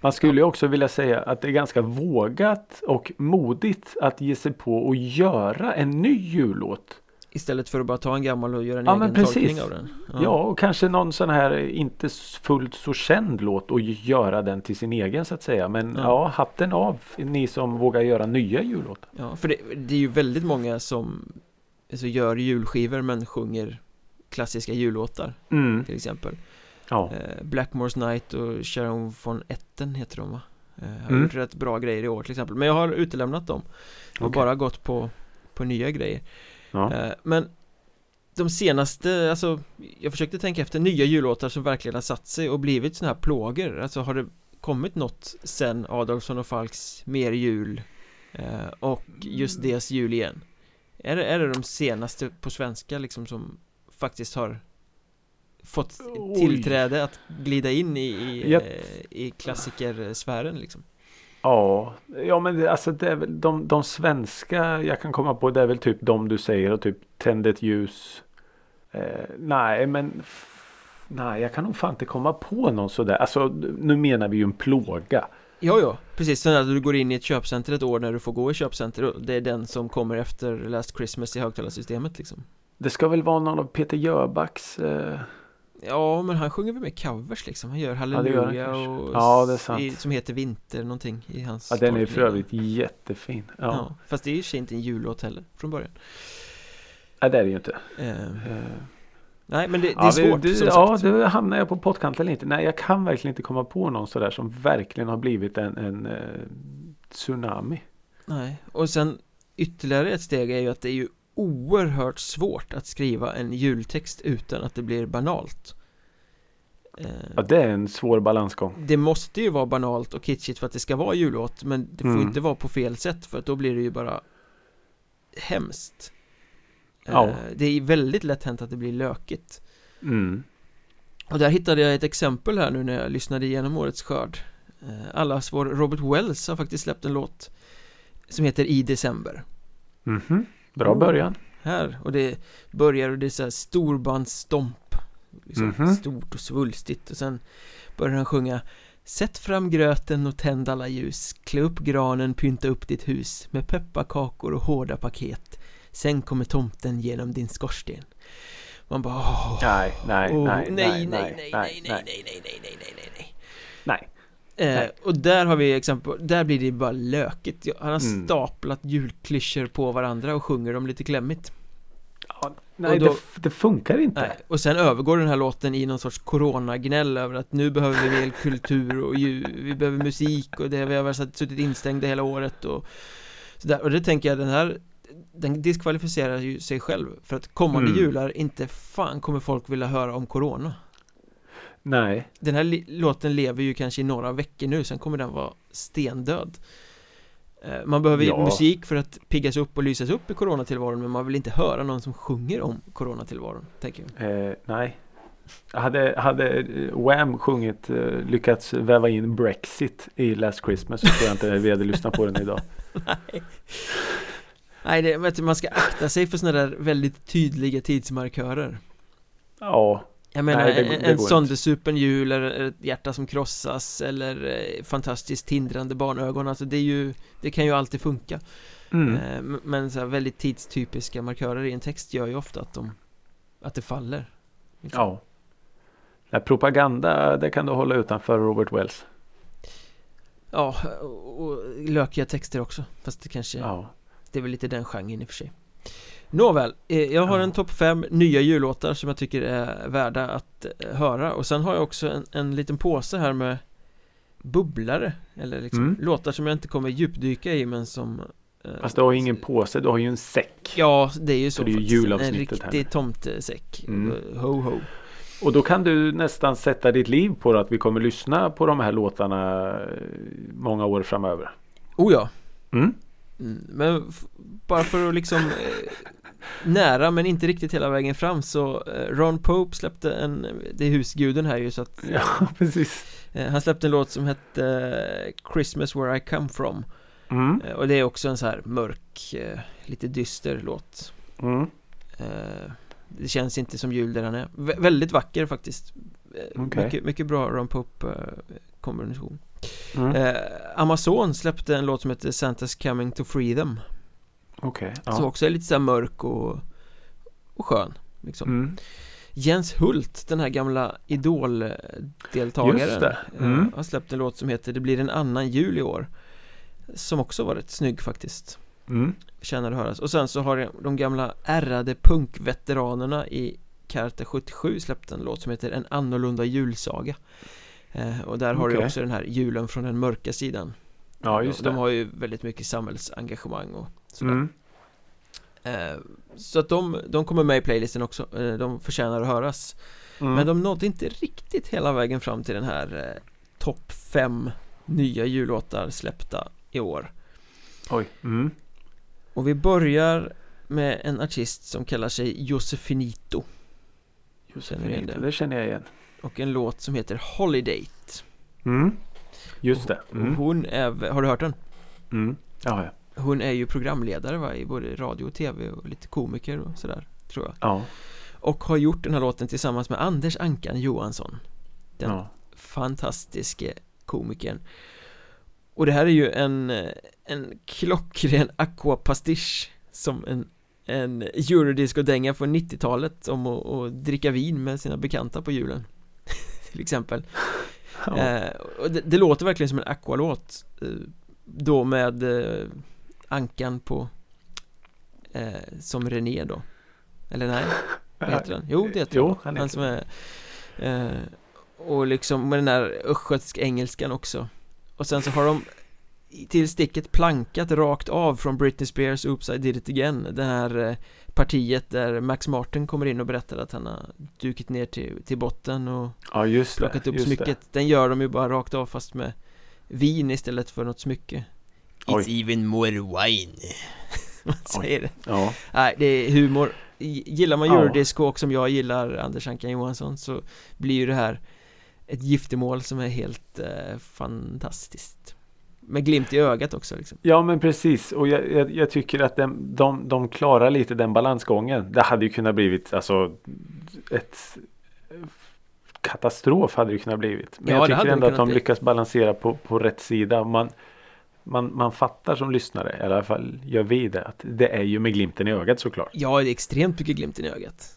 Man skulle också vilja säga att det är ganska vågat och modigt att ge sig på att göra en ny jullåt. Istället för att bara ta en gammal och göra en Ja, egen men precis. tolkning av den Ja. och kanske någon sån här inte fullt så känd låt och göra den till sin egen så att säga. Men Ja. ja, hatten av ni som vågar göra nya jullåtar. Ja, för det, det är ju väldigt många som alltså, gör julskivor men sjunger klassiska jullåtar Mm. till exempel Ja. eh, Blackmore's Night och Sharon von Etten heter de va? Eh, har Mm. gjort rätt bra grejer i år till exempel Men jag har utelämnat dem och bara gått på, på nya grejer Ja. eh, Men de senaste, alltså Jag försökte tänka efter nya jullåtar som verkligen har satt sig och blivit sådana här plågor Alltså har det kommit något sen Adolfsson och Falks Mer jul och just deras jul igen? Är det, är det de senaste på svenska liksom som faktiskt har fått Oj. tillträde att glida in i, i, Japp. eh, i klassikersfären liksom? Ja, ja men det, alltså det är väl de, de svenska jag kan komma på det är väl typ de du säger och typ Tänd ett ljus. Eh, nej men Nej jag kan nog fan inte komma på någon sådär. Alltså nu menar vi ju en plåga. Ja, ja, precis. Sen att du går in i ett köpcenter ett år när du får gå i köpcenter och det är den som kommer efter Last Christmas i högtalarsystemet liksom. Det ska väl vara någon av Peter Jöbacks eh, Ja, men han sjunger väl med covers liksom. Han gör det han Halleluja kanske. och Ja, det är sant. i, som heter Vinter någonting i hans Ja den är för övrigt jättefin. Ja, Ja. ja. fast det är ju sig inte en jullåt heller från början. det är det ju inte. Eh, Eh, nej, men det, det är ja, svårt det, som ja, sagt. då hamnar jag på pottkanten eller inte. Nej, jag kan verkligen inte komma på någon sådär som verkligen har blivit en, en eh, tsunami. Nej, och sen ytterligare ett steg är ju att det är ju oerhört svårt att skriva en jultext utan att det blir banalt. Eh, Ja, det är en svår balansgång. Det måste ju vara banalt och kitschigt för att det ska vara jullåt Men det får Mm. inte vara på fel sätt för att då blir det ju bara Hemskt Ja. Eh, Det är väldigt lätt hänt att det blir lökigt Mm. Och där hittade jag ett exempel här nu när jag lyssnade igenom årets skörd Eh, Allas vår Robert Wells har faktiskt släppt en låt Som heter I december Mhm. Bra Oh. början. Här, och det börjar och det är så här storbandsstomp liksom, Mhm. Stort och svulstigt och sen börjar han sjunga Sätt fram gröten och tänd alla ljus Klä upp granen, pynta upp ditt hus Med pepparkakor och hårda paket Sen kommer tomten genom din skorsten Man bara åh, nej, nej, nej, nej, nej, nej, nej, nej, nej, nej, nej, nej, nej, nej, nej. nej. Eh, och där har vi exempel, där blir det bara lökigt Han har Mm. staplat julklyschor på varandra och sjunger dem lite klämmigt Ja, nej, då- det, det funkar inte. Nej, och sen övergår den här låten i någon sorts coronagnäll över att nu behöver vi mer kultur och ju, vi behöver musik och det vi har suttit instängda hela året och sådär. Och det tänker jag den här den diskvalificerar ju sig själv för att kommande Mm. jular inte fan kommer folk vilja höra om corona. Nej. Den här li- låten lever ju kanske i några veckor nu, sen kommer den vara stendöd. Eh, Man behöver Ja. musik för att piggas upp och lysas upp i coronatillvaron men man vill inte höra någon som sjunger om coronatillvaron, tänker jag. Eh, nej. Hade, hade eh, Wham sjungit, eh, lyckats väva in Brexit i Last Christmas så tror jag inte vi hade lyssnat på den idag. Nej, det, vet du, man ska akta sig för sådana där väldigt tydliga tidsmarkörer Ja, Jag menar, Nej, det- en, det en söndersupen jul eller ett hjärta som krossas eller eh, fantastiskt tindrande barnögon Alltså det är ju, det kan ju alltid funka mm. eh, Men så här väldigt tidstypiska markörer i en text gör ju ofta att de Att det faller liksom. ja. Nej, propaganda, det kan du hålla utanför Robert Wells. Ja, och, och lökiga texter också Fast det kanske Ja. Det är väl lite den genren i och för sig Nåväl, eh, jag har en topp 5 nya jullåtar som jag tycker är värda att eh, höra och sen har jag också en, en liten påse här med bubblare eller liksom Mm. låtar som jag inte kommer djupdyka i men som eh, Fast du har ju ingen påse, du har ju en säck. Ja, det är ju så För det är ju. En julavsnittet här. riktig tomtesäck Mm. Ho ho Och då kan du nästan sätta ditt liv på det att vi kommer lyssna på de här låtarna eh, många år framöver. Oh ja Mm. Mm, Men bara för att liksom eh, Nära men inte riktigt hela vägen fram så eh, Ron Pope släppte en Det är husguden här ju så att Ja, precis. eh, Han släppte en låt som hette eh, Christmas Where I Come From Mm. eh, Och det är också en så här mörk eh, Lite dyster låt Mm. eh, Det känns inte som jul där han är Vä- Väldigt vacker faktiskt Eh, Okej. mycket, mycket bra Ron Pope eh, kombination Mm. eh, Amazon släppte en låt som heter Santa's Coming to Free Them Okej. Som Ja. också är lite så mörk och, och skön liksom. Mm. Jens Hult, den här gamla Idol-deltagaren eh, Mm. Har släppt en låt som heter Det blir en annan jul i år Som också var rätt snygg faktiskt Mm. Förtjänar att höras Och sen så har de gamla ärrade punkveteranerna i Karate 77 släppt en låt som heter En annorlunda julsaga eh, Och där har du Okej. också den här julen från den mörka sidan Ja, just de, det. de har ju väldigt mycket samhällsengagemang och sådär Mm. Eh, Så att de, de kommer med i playlisten också, Eh, de förtjänar att höras Mm. Men de nådde inte riktigt hela vägen fram till den här eh, topp 5 nya jullåtar släppta i år Oj. Mm. Och vi börjar med en artist som kallar sig Josefinito Känner du igen Josefin, det? det känner jag igen. Och en låt som heter Holiday Mm. Just det. Mm. hon är, har du hört den? Mm. Ja, ja. Hon är ju programledare va, i både radio och tv och lite komiker och sådär Tror jag Ja. Och har gjort den här låten tillsammans med Anders Ankan Johansson Den ja. fantastiske komikern Och det här är ju en, en klockren aquapastisch Som en, en eurodisco-dänga från 90-talet om att, att dricka vin med sina bekanta på julen Till exempel ja. eh, och det, det låter verkligen som en aqualåt eh, Då med eh, Ankan på eh, Som René då Eller nej, vad heter den? Jo, det heter Jo, den. han han som är eh, Och liksom med den där östgötsk engelskan också Och sen så har de till sticket plankat rakt av från Britney Spears Oops I did it again Det här eh, partiet där Max Martin kommer in och berättar att han har dukit ner till, till botten och ja, just det. plockat upp just smycket Den gör de ju bara rakt av fast med vin istället för något smycke Oj. It's even more wine Man säger det Det. Ja. Nej, det är humor Gillar man Ja. eurodisco och som jag gillar Anders Ankan Johansson så blir ju det här ett giftermål som är helt eh, fantastiskt Med glimt i ögat också liksom Ja men precis och jag, jag, jag tycker att de, de, de klarar lite den balansgången. Det hade ju kunnat blivit alltså ett katastrof hade det kunnat blivit. Men Ja, jag tycker ändå att de bli. lyckas balansera på, på rätt sida. Man, man, man fattar som lyssnare, i alla fall gör vi det, att det är ju med glimten i ögat såklart. Ja, det är extremt mycket glimt i ögat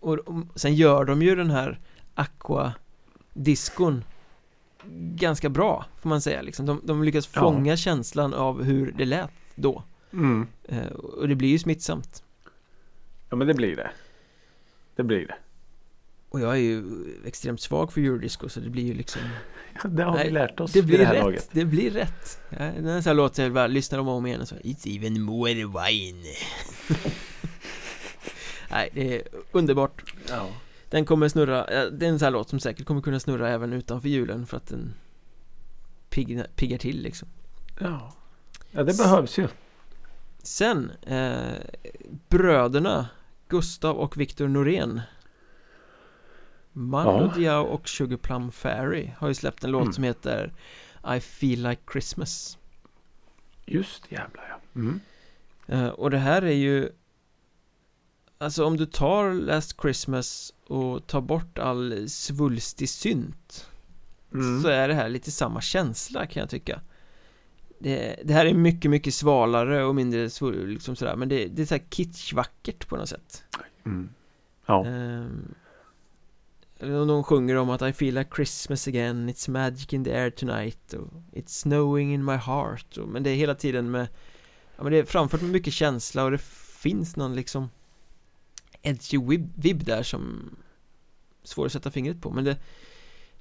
och, och sen gör de ju den här aqua-diskon Ganska bra, får man säga liksom De, de lyckas Ja. fånga känslan av hur det lät då Mm. eh, Och det blir ju smittsamt Ja men det blir det. Det blir det. Och jag är ju extremt svag för eurodisco så det blir ju liksom Ja, det har Nej, vi lärt oss Det blir det här rätt, laget. det blir rätt ja, Den här så här låten jag bara lyssnar om och om igen och så It's even more wine Nej, det är underbart Ja. Den kommer snurra, ja, det är en sån här låt som säkert kommer kunna snurra även utanför julen för att den pigna, piggar till liksom Ja. ja, det behövs ju. Sen, eh, bröderna Gustav och Viktor Norén Mando Ja. Diao och Sugar Plum Fairy har ju släppt en låt Mm. som heter I feel like Christmas Just jävlar ja. Mm. Eh, Och det här är ju Alltså om du tar Last Christmas och tar bort all svulstig synt Mm. Så är det här lite samma känsla kan jag tycka det, det här är mycket, mycket svalare och mindre svul, liksom sådär Men det, det är så här kitschvackert på något sätt Mm. Ja. Om de sjunger om att I feel like Christmas again It's magic in the air tonight och It's snowing in my heart och, Men det är hela tiden med Ja men det är framfört med mycket känsla och det finns någon liksom Edgy vib, vib där som Svår att sätta fingret på men det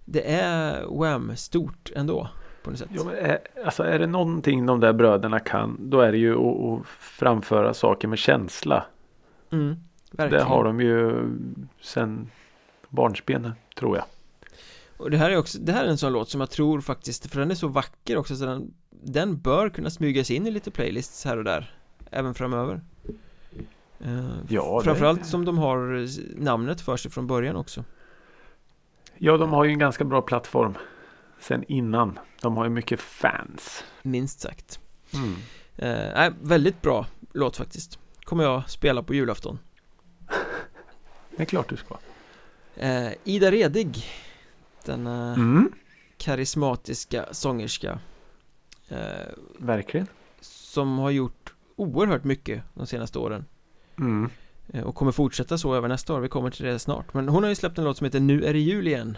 Det är Wham stort ändå På något sätt. Jo, men är, alltså är det någonting de där bröderna kan Då är det ju att, att framföra saker med känsla. Mm, Verkligen Det har de ju sen barnsben tror jag. Och det här är också, det här är en sån låt som jag tror faktiskt För den är så vacker också så den Den bör kunna smygas in i lite playlists här och där Även framöver Eh, Ja, det- Framförallt som de har eh, namnet för sig från början också. Ja de har ju en ganska bra plattform Sen innan. De har ju mycket fans. Minst sagt. Mm. eh, Nej, väldigt bra låt faktiskt. Kommer jag spela på julafton. Det är klart du ska. Eh, Ida Redig. Denna mm. karismatiska sångerska. Eh, Verkligen. Som har gjort oerhört mycket de senaste åren mm. eh, Och kommer fortsätta så även nästa år, vi kommer till det snart. Men hon har ju släppt en låt som heter Nu är det jul igen.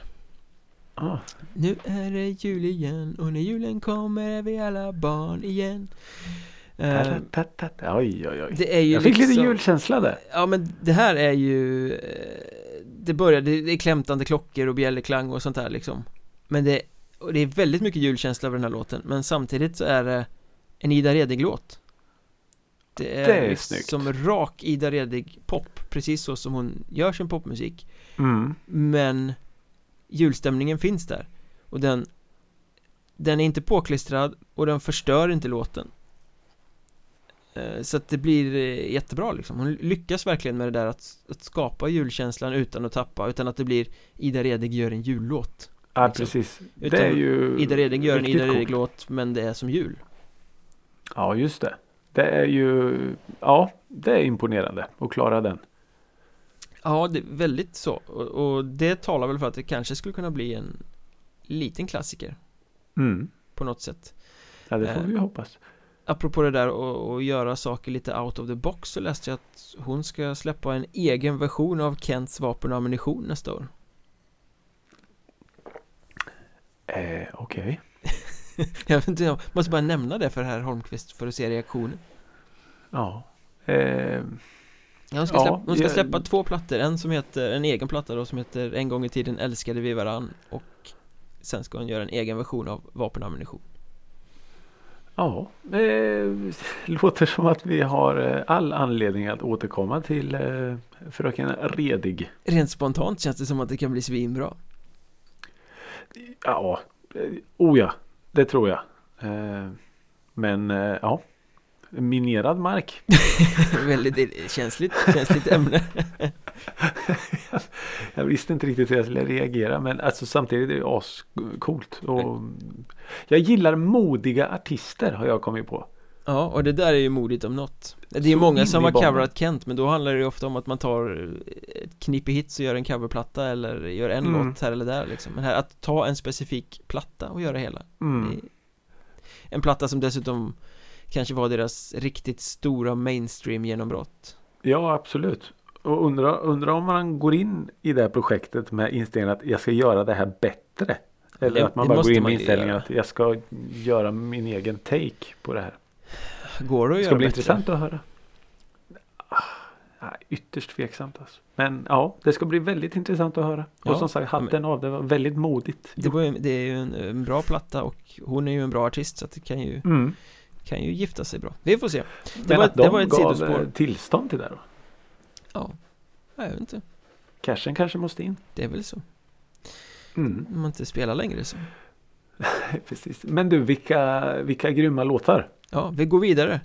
Ah. Nu är det jul igen och när julen kommer är vi alla barn igen. Eh. Oj oj oj. Det är ju Jag fick lite liksom- julkänsla där. Ja men det här är ju eh, Det börjar, det det är klämtande klockor och bjällerklang och sånt där liksom. Men det, och det är väldigt mycket julkänsla över den här låten. Men samtidigt så är det en Ida Redig-låt Det är, Det är liksom snyggt. som rak Ida Redig-pop Precis så som hon gör sin popmusik mm. Men julstämningen finns där Och den Den är inte påklistrad och den förstör inte låten Eh, Så att det blir eh, jättebra liksom Hon lyckas verkligen med det där att, att skapa julkänslan utan att tappa Utan att det blir Ida Redig gör en jullåt Ja Liksom. precis Utan Det är ju Ida Redig gör en Ida. Redig-låt men det är som jul Ja just det Det är ju Ja det är imponerande att klara den. Ja, det är väldigt så. Och, och det talar väl för att det kanske skulle kunna bli en liten klassiker. Mm. på något sätt. Ja det får Eh. vi hoppas. Apropå det där och, och göra saker lite out of the box så läste jag att hon ska släppa en egen version av Kents vapen och ammunition nästa år. Eh, Okej Jag vet inte, jag måste bara nämna det för herr Holmqvist för att se reaktionen. Ja eh, hon ska, Ja, släppa, hon ska jag- släppa två plattor, en som heter, en egen platta då som heter En gång i tiden älskade vi varann och Sen ska hon göra en egen version av vapen och ammunition Ja eh, Låter som att vi har eh, all anledning att återkomma till eh, Fröken Redig. Rent spontant känns det som att det kan bli svinbra. Ja eh, Oh ja Det tror jag. Eh, Men eh, ja. Minerad mark. Väldigt känsligt, känsligt ämne. Jag visste inte riktigt hur jag skulle reagera men alltså samtidigt är det ascoolt. Och jag gillar modiga artister har jag kommit på. Ja, och det där är ju modigt om något Det är Så många som har coverat Kent Men då handlar det ju ofta om att man tar ett knippe hits och gör en coverplatta Eller gör en Mm. låt här eller där liksom Men här, att ta en specifik platta och göra hela Mm. En platta som dessutom Kanske var deras riktigt stora mainstream genombrott Ja absolut. Och undrar undra om man går in i det här projektet med inställningen att jag ska göra det här bättre. Eller Det- att man bara går in med inställningen att jag ska göra min egen take på det här. Går det att Det göra ska bli bättre? intressant att höra. Ah, ah, ytterst tveksamt alltså. Men ja, det ska bli väldigt intressant att höra. Och Ja, som sagt, hatten av. Det var väldigt modigt. Det, ju, det är ju en, en bra platta och hon är ju en bra artist så att det kan ju, Mm. kan ju gifta sig bra Vi får se Det, Men var, att det de var ett gav sidospår eh, tillstånd till det då? Ja, jag vet inte Cashen kanske måste in. Det är väl så Mm. Om man inte spelar längre så Precis. Men du, vilka, vilka grymma låtar. Ja, vi går vidare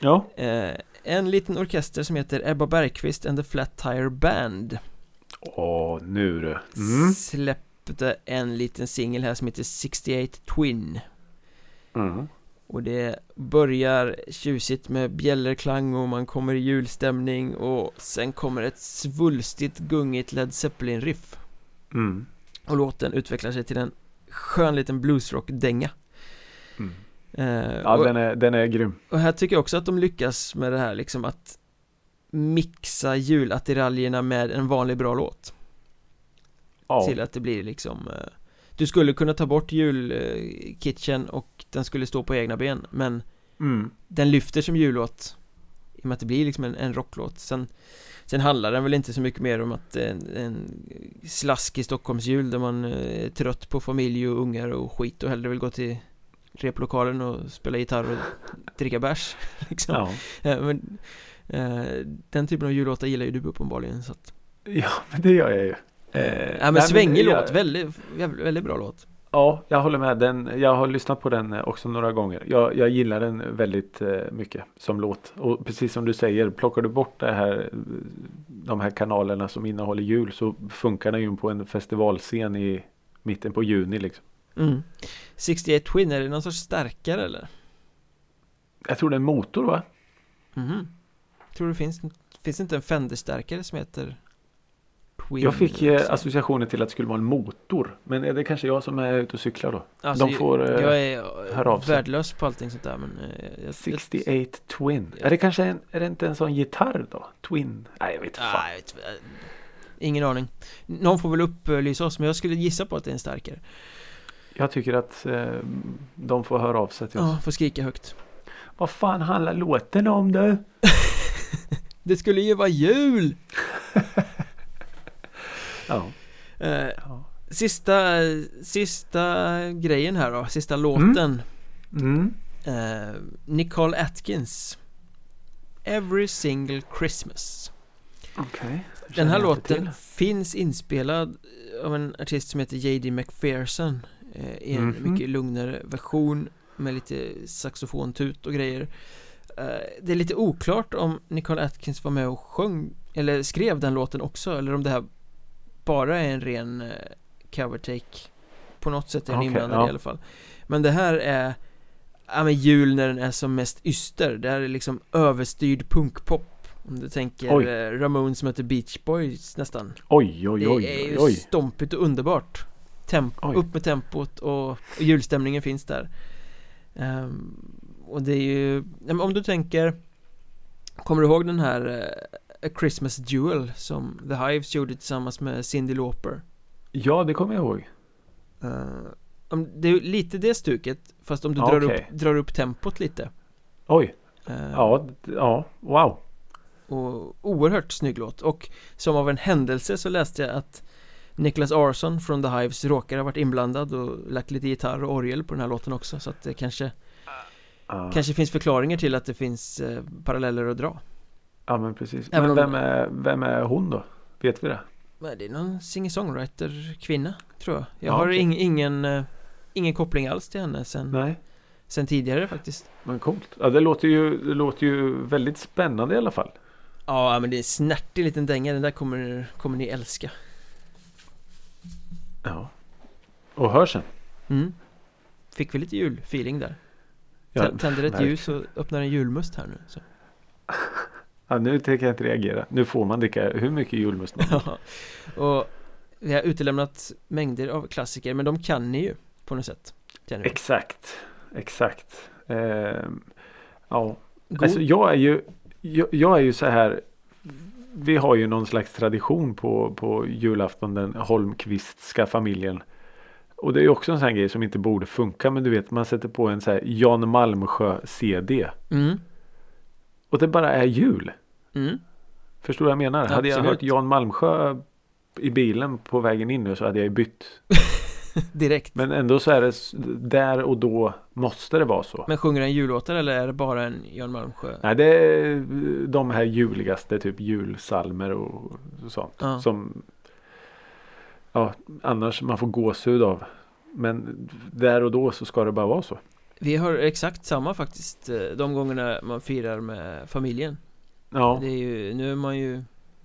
Ja. eh, En liten orkester som heter Ebba Bergqvist and the Flat Tire Band Åh, nu du. Mm. Släppte en liten singel här som heter 68 Twin Mm. Och det börjar tjusigt med bjällerklang och man kommer i julstämning och sen kommer ett svulstigt gungigt Led Zeppelin-riff Mm. Och låten utvecklar sig till en skön liten bluesrock-dänga. Eh, Ja, och, den är, den är grym. och här tycker jag också att de lyckas med det här liksom att Mixa julattiraljerna med en vanlig bra låt Ja. Till att det blir liksom eh, Du skulle kunna ta bort julkitchen och den skulle stå på egna ben Men Mm. Den lyfter som jullåt I och med att det blir liksom en, en rocklåt Sen Sen handlar den väl inte så mycket mer om att en, en slaskig Stockholmsjul där man eh, är trött på familj och ungar och skit och hellre vill gå till replokalen och spela gitarr och dricka bärs liksom. Ja. Eh, Men eh, den typen av jullåtar gillar ju du uppenbarligen så att ja, men det gör jag ju. Eh, Ja men svängig jag- låt, väldigt, väldigt, väldigt bra låt Ja, jag håller med. Den, jag har lyssnat på den eh, också några gånger. Jag, jag gillar den väldigt eh, mycket som låt. Och precis som du säger, plockar du bort det här, eh, de här kanalerna som innehåller jul så funkar den ju på en festivalscen i mitten på juni liksom. Mm. 68 Twin, är det någon sorts starkare eller? Jag tror det är en motor va? Mhm Tror det finns, finns det inte en Fender-stärkare som heter Twin? Jag fick eh, också? associationen till att det skulle vara en motor. Men är det kanske jag som är ute och cyklar då? Alltså, de får, eh, Jag är höra av sig. värdelös på allting sånt där men eh, jag, jag, 68 Twin. Är det kanske en, är det inte en sån gitarr då? Twin? Nej jag vet inte fan. Jag vet, eh, ingen aning Någon får väl upplysa oss men jag skulle gissa på att det är en starkare Jag tycker att eh, de får höra av sig till oss. Ja, får skrika högt Vad fan handlar låten om du? Det skulle ju vara jul! Ja. Eh, ja. sista, sista grejen här då, sista låten Mm. eh, Nicole Atkins Every single Christmas Okej. Den här låten finns inspelad av en artist som heter J.D. McPherson I en Mhm. mycket lugnare version med lite saxofontut och grejer eh, Det är lite oklart om Nicole Atkins var med och sjöng Eller skrev den låten också eller om det här bara är en ren eh, cover take På något sätt är den Okej, inblandad ja. i alla fall Men det här är Ja men jul när den är som mest yster Det här är liksom överstyrd punkpop Om du tänker Oj. eh, Ramones möter Beach Boys nästan Oj oj Det oj är ju oj. oj. stompigt och underbart Oj. Upp med tempot och, och julstämningen finns där Ehm, Och det är ju, om du tänker Kommer du ihåg den här eh, A Christmas Duel som The Hives gjorde tillsammans med Cyndi Lauper? Ja det kommer jag ihåg. Eh, om, det är lite det stuket Fast om du drar, okej. upp, drar upp tempot lite Oj. Eh, Ja, ja, wow. Och oerhört snygg låt och som av en händelse så läste jag att Nicholas Arson från The Hives råkar ha varit inblandad och lagt lite gitarr och orgel på den här låten också så att det kanske Ja, Kanske finns förklaringar till att det finns eh, paralleller att dra ja men precis. Även Men vem är, vem är hon då? Vet vi det? Det är någon singer-songwriter kvinna tror jag Jag Ja, har okej. ing, ingen eh, Ingen koppling alls till henne sen, Nej. sen tidigare faktiskt Men coolt. Ja det låter ju, det låter ju väldigt spännande i alla fall. Ja men det är en snärtig liten dänga, den där kommer, kommer ni älska Ja. Och hörseln. mm. Fick vi lite julfeeling där Ja, Tä- Tänder ett verkligen. ljus och öppnar en julmust här nu så. Ja, nu tänker jag inte reagera. Nu får man dricka hur mycket julmust man vill. Ja, och vi har utelämnat mängder av klassiker men de kan ni ju på något sätt. Exakt. Exakt. Ehm, ja. God, Alltså jag är ju jag, jag är ju så här Vi har ju någon slags tradition på, på julafton den Holmqvistska familjen. Och det är också en sån här grej som inte borde funka men du vet man sätter på en så här Jan Malmsjö CD. mm, Och det bara är jul. mm. Förstår du vad jag menar? Hade jag Absolut. hört Jan Malmsjö i bilen på vägen in nu så hade jag ju bytt. Direkt men, Men ändå så är det där och då måste det vara så. sjunger han jullåtar eller är det bara en Jan Malmsjö? Nej det är de här juligaste typ julsalmer och sånt. Ja. Som Ja annars man får gåshud av. Men där och då så ska det bara vara så. Vi har exakt samma faktiskt eh, de gångerna man firar med familjen Ja. Det är ju, nu är man ju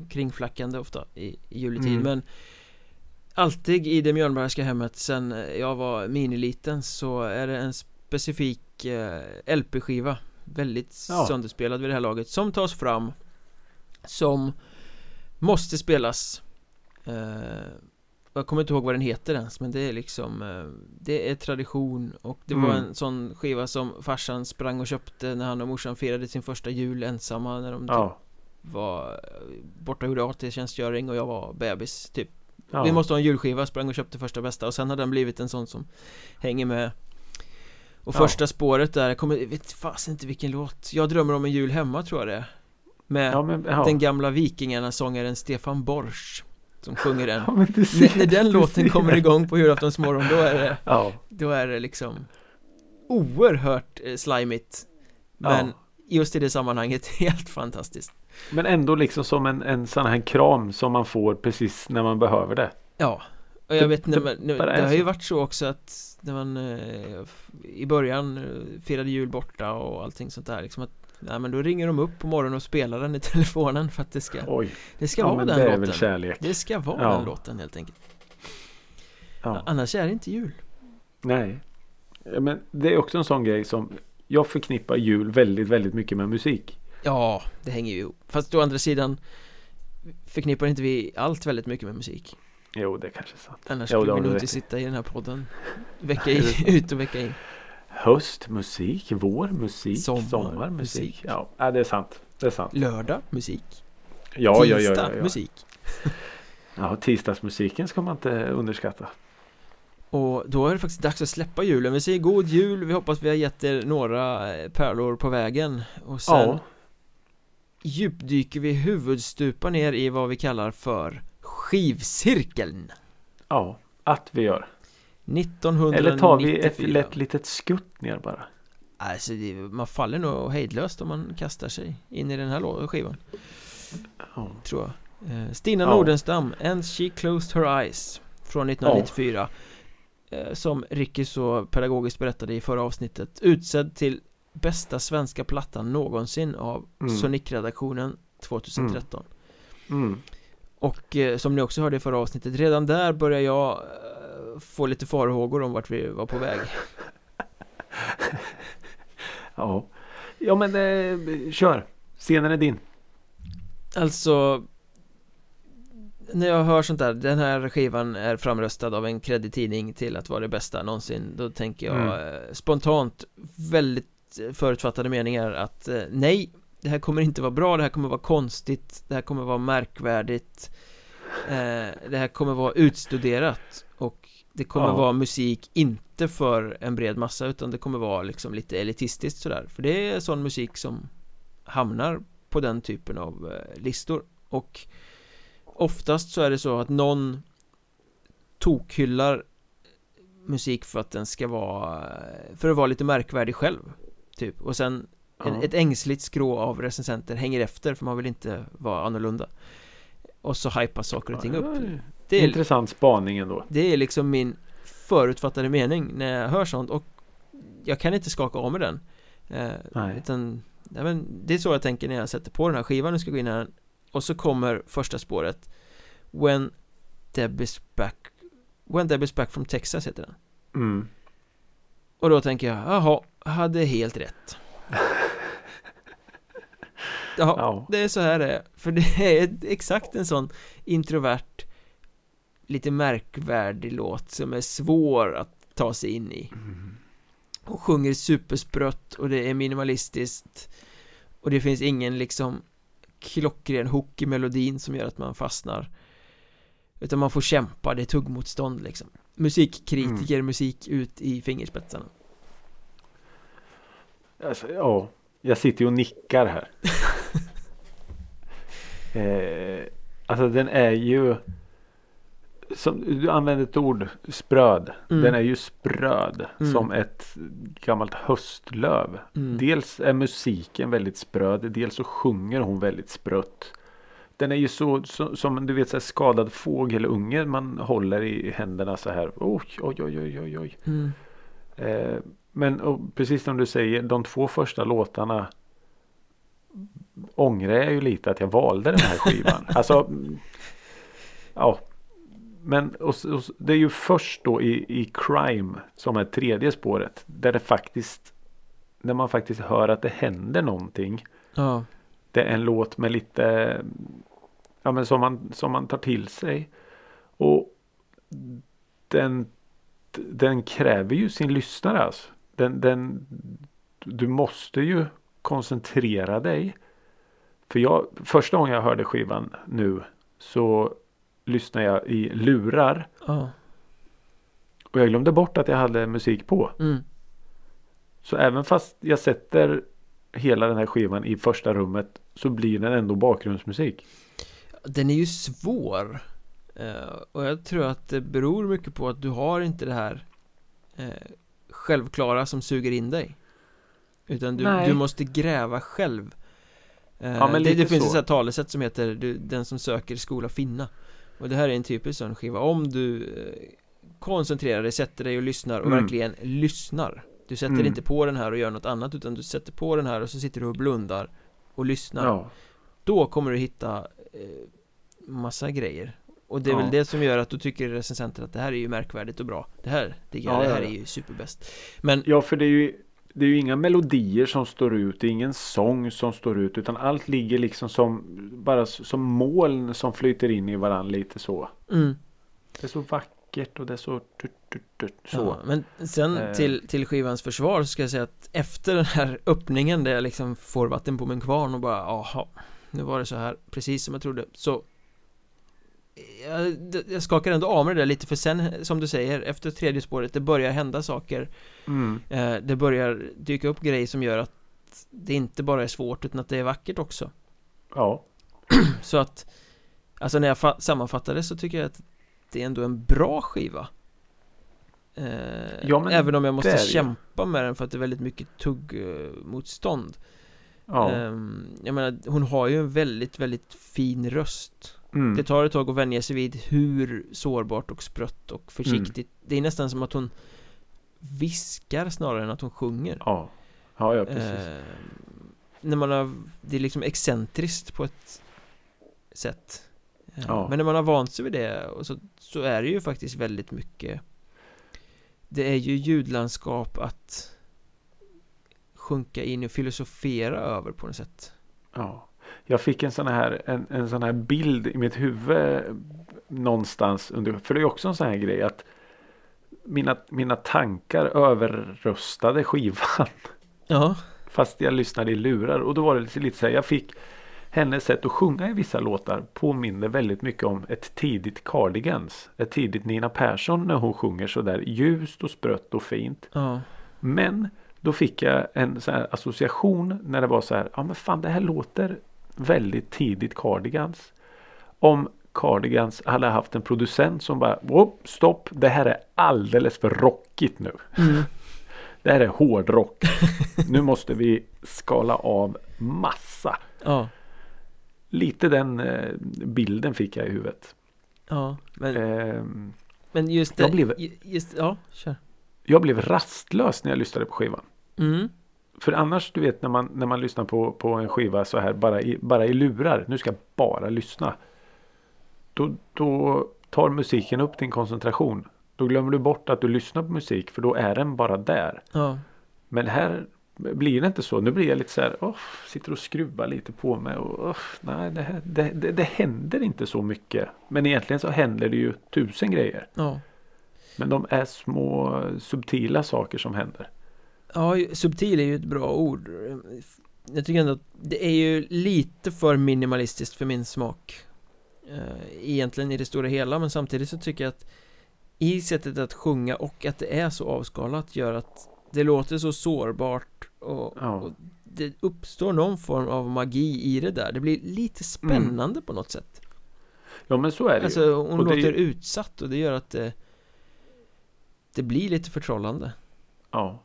kringflackande ofta i, i juletid Mm. men Alltid i det Mjölnbergska hemmet sen jag var miniliten så är det en specifik eh, LP-skiva Väldigt Ja. sönderspelad vid det här laget som tas fram Som Måste spelas eh, Jag kommer inte ihåg vad den heter ens men det är liksom eh, Det är tradition och det var Mm. en sån skiva som farsan sprang och köpte när han och morsan firade sin första jul ensamma när de typ Ja. var eh, borta och gjorde AT-tjänstgöring och jag var bebis typ ja. Vi måste ha en julskiva, sprang och köpte första bästa och sen har den blivit en sån som hänger med. Och Ja. första spåret där, kommer, vet fasen inte vilken låt. Jag drömmer om en jul hemma tror jag det är. Med Ja, men, den gamla vikingarna sångaren Stefan Borsch Som sjunger den. Ja, ser, När den låten kommer igång på julaftonsmorgon då är det Då är det liksom Oerhört eh, slimigt. Men just i det sammanhanget helt fantastiskt Men ändå liksom som en, en sån här kram som man får precis när man behöver det. Ja Och jag Det- vet, när det man, när, det är har ju varit så också att När man eh, I början eh, firade jul borta och allting sånt där liksom att Nej men då ringer de upp på morgonen och spelar den i telefonen för att det ska Oj, Det ska ja, vara den det låten kärlek. Det ska vara Ja. den låten helt enkelt Ja. Annars är det inte jul Nej. Men det är också en sån grej som jag förknippar jul väldigt, väldigt mycket med musik. Ja, det hänger ju ihop Fast å andra sidan Förknippar inte vi allt väldigt mycket med musik Jo, det kanske är sant. Annars Jo, skulle vi nog inte sitta i den här podden Vecka i, ut och vecka in Höstmusik, vårmusik, Sommar, sommarmusik. musik. Ja, ja, det är sant. Det är sant. Lördag, musik Ja, ja, ja, Tisdag, ja, ja. musik ja. Tisdagsmusiken ska man inte underskatta. Och då är det faktiskt dags att släppa julen Vi säger god jul, vi hoppas vi har gett er några eh, pärlor på vägen Och sen Ja, djupdyker vi huvudstupa ner i vad vi kallar för skivcirkeln ja, att vi gör. 1994 Eller tar vi ett lätt litet skutt ner bara? Alltså det, man faller nog hejdlöst om man kastar sig in i den här skivan Ja. Tror jag eh, Stina Ja. Nordenstam, And She Closed Her Eyes Från 1994 eh, Som Ricky så pedagogiskt berättade i förra avsnittet Utsedd till bästa svenska plattan någonsin av Mm. Sonic-redaktionen 2013 Mm. Och eh, som ni också hörde i förra avsnittet Redan där börjar jag eh, få lite farhågor om vart vi var på väg Ja. ja, men eh, kör. Scenen är din. Alltså När jag hör sånt där Den här skivan är framröstad av en kredittidning till att vara det bästa någonsin Då tänker jag Mm. eh, spontant Väldigt eh, förutfattade meningar att eh, Nej Det här kommer inte vara bra, det här kommer vara konstigt Det här kommer vara märkvärdigt eh, Det här kommer vara utstuderat Och det kommer Ja. vara musik inte för en bred massa utan det kommer vara liksom lite elitistiskt sådär. För det är sån musik som hamnar på den typen av listor. Och oftast så är det så att någon tokhyllar musik för att den ska vara för att vara lite märkvärdig själv typ och sen en, Ja. ett ängsligt skrå av recensenter hänger efter för man vill inte vara annorlunda och så hypas saker och ting upp det är, Intressant spaning ändå. det är liksom min förutfattade mening när jag hör sånt och jag kan inte skaka av mig den eh, Nej. utan ja, men det är så jag tänker när jag sätter på den här skivan och ska gå in här och så kommer första spåret When Deb is back When Deb is back from Texas heter den Mm. Och då tänker jag, jaha, hade helt rätt. Ja. det är så här det är. För det är exakt en sån introvert Lite märkvärdig låt som är svår att ta sig in i. Mm. och sjunger supersprött och det är minimalistiskt. Och det finns ingen liksom klockren hook i melodin som gör att man fastnar. Utan man får kämpa, det är tuggmotstånd liksom musikkritiker, musik ut i fingerspetsarna Alltså, ja, jag sitter ju och nickar här. eh, alltså den är ju som, du använder ett ord, spröd. Mm. Den är ju spröd Mm. som ett gammalt höstlöv. Mm. Dels är musiken väldigt spröd, dels så sjunger hon väldigt sprött. Den är ju så, så som du vet så här skadad fågelunge man håller i händerna så här. Oj, oj, oj, oj, oj, oj. mm. Eh, men precis som du säger, de två första låtarna ångrar jag ju lite att jag valde den här skivan. alltså, ja. Men och, och, det är ju först då i, i Crime som är tredje spåret. Där det faktiskt, när man faktiskt hör att det händer någonting. ja, Det är en låt med lite, ja men som man, som man tar till sig. Och den, den kräver ju sin lyssnare alltså. Den, den, du måste ju koncentrera dig. För jag, första gången jag hörde skivan nu så lyssnade jag i lurar. ja, Och jag glömde bort att jag hade musik på. mm. Så även fast jag sätter hela den här skivan i första rummet så blir den ändå bakgrundsmusik. Den är ju svår eh, Och jag tror att det beror mycket på att du har inte det här eh, Självklara som suger in dig Utan du, Nej. du måste gräva själv eh, Ja, men det, det finns så. ett talesätt som heter du, Den som söker skola finna Och det här är en typisk sån skiva Om du koncentrerar dig, sätter dig och lyssnar och Mm. verkligen lyssnar Du sätter Mm. inte på den här och gör något annat utan du sätter på den här och så sitter du och blundar och lyssnar Ja, då kommer du hitta eh, massa grejer Och det är Ja. väl det som gör att du tycker recensenter att det här är ju märkvärdigt och bra Det här, det, Ja, det här ja. är ju superbäst Men, ja för det är ju det är ju inga melodier som står ut, det är ingen sång som står ut utan allt ligger liksom som bara som moln som flyter in i varandra lite så. mm, Det är så vackert och det är så tut, tut, tut, så. ja, men sen Eh. till, till skivans försvar så ska jag säga att efter den här öppningen där jag liksom får vatten på min kvarn och bara jaha Nu var det så här, precis som jag trodde Så jag, jag skakar ändå av mig det där lite för sen som du säger efter tredje spåret det börjar hända saker Mm. Eh, Det börjar dyka upp grejer som gör att det inte bara är svårt utan att det är vackert också Ja. Så att Alltså när jag fa- sammanfattar det så tycker jag att det är ändå en bra skiva eh, Ja, Även om jag måste kämpa med den för att det är väldigt mycket tuggmotstånd ja. Ehm, Jag menar hon har ju en väldigt väldigt fin röst Mm. Det tar ett tag att vänja sig vid hur sårbart och sprött och försiktigt Det är nästan som att hon viskar snarare än att hon sjunger Ja. Ja, ja precis. Eh, när man har, det är liksom excentriskt på ett sätt Eh, Ja. Men när man har vant sig vid det och så, så är det ju faktiskt väldigt mycket Det är ju ljudlandskap att sjunka in och filosofera över på något sätt Ja. Jag fick en sån här, en, en sån här bild i mitt huvud någonstans under, för det är också en sån här grej att mina, mina tankar överröstade skivan Ja, fast jag lyssnade i lurar och då var det lite, lite så här, jag fick hennes sätt att sjunga i vissa låtar påminner väldigt mycket om ett tidigt Cardigans. Ett tidigt Nina Persson när hon sjunger så där ljust och sprött och fint. ja, Men då fick jag en sån association när det var så här. Ja men fan det här låter väldigt tidigt Cardigans. Om Cardigans hade haft en producent som bara "Whoop, stopp det här är alldeles för rockigt nu. mm, Det här är hårdrock. nu måste vi skala av massa. ja, Lite den eh, bilden fick jag i huvudet. ja Men, Ehm, men just det jag blev- just, Ja, kör jag blev rastlös när jag lyssnade på skivan. mm, För annars du vet när man, när man lyssnar på, på en skiva så här bara i, bara i lurar. Nu ska jag bara lyssna. Då, då tar musiken upp din koncentration. Då glömmer du bort att du lyssnar på musik för då är den bara där. Ja, Men här blir det inte så. Nu blir jag lite så här. Oh, sitter och skruvar lite på mig. Och, oh, nej, det, här, det, det, det händer inte så mycket. Men egentligen så händer det ju tusen grejer. ja Men de är små subtila saker som händer. Ja, subtil är ju ett bra ord Jag tycker ändå att det är ju lite för minimalistiskt för min smak Eh, Egentligen i det stora hela men samtidigt så tycker jag att I sättet att sjunga och att det är så avskalat gör att Det låter så sårbart och, Ja. och Det uppstår någon form av magi i det där Det blir lite spännande på något sätt Ja men så är det. Alltså hon Och det låter ju- utsatt och det gör att det Det blir lite förtrollande Ja.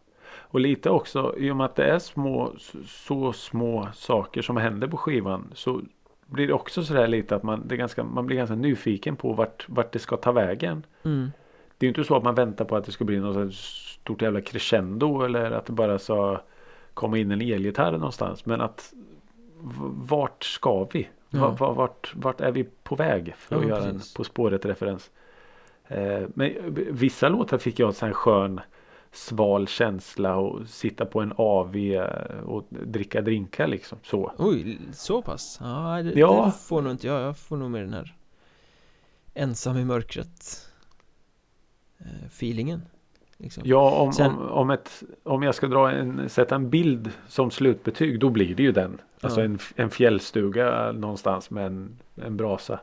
Och lite också i och med att det är små, så, små saker som händer på skivan så blir det också sådär lite att man, det är ganska, man blir ganska nyfiken på vart, vart det ska ta vägen. mm. Det är ju inte så att man väntar på att det ska bli något stort jävla crescendo eller att det bara ska komma in en elgitarr någonstans. Men att vart ska vi? Ja. Va- va- Vart, vart är vi på väg? För att Ja, göra en precis. På spåret referens. Eh, men vissa låtar fick jag en skön sval känsla och sitta på en AV och dricka drinkar liksom så. Oj, så pass? Ja, det, Ja. det får nog inte jag. Jag får nog med den här ensam i mörkret eh, feelingen. Liksom. Ja, om, Sen- om, om, ett, om jag ska dra en, sätta en bild som slutbetyg då blir det ju den. Alltså Ja. en, en fjällstuga någonstans med en, en brasa.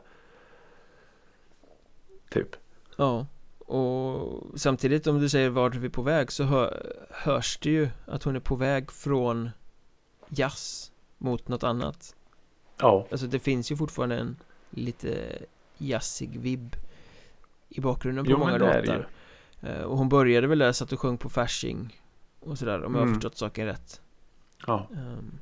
Typ. Ja, Och samtidigt om du säger vart är vi på väg så hör, hörs det ju att hon är på väg från jazz mot något annat. Ja, Alltså det finns ju fortfarande en lite jazzig vibb i bakgrunden på Jo, många låtar. Eh, Och hon började väl där så att och sjöng på Fasching och sådär om jag har Mm. förstått saken rätt. Ja. Ehm,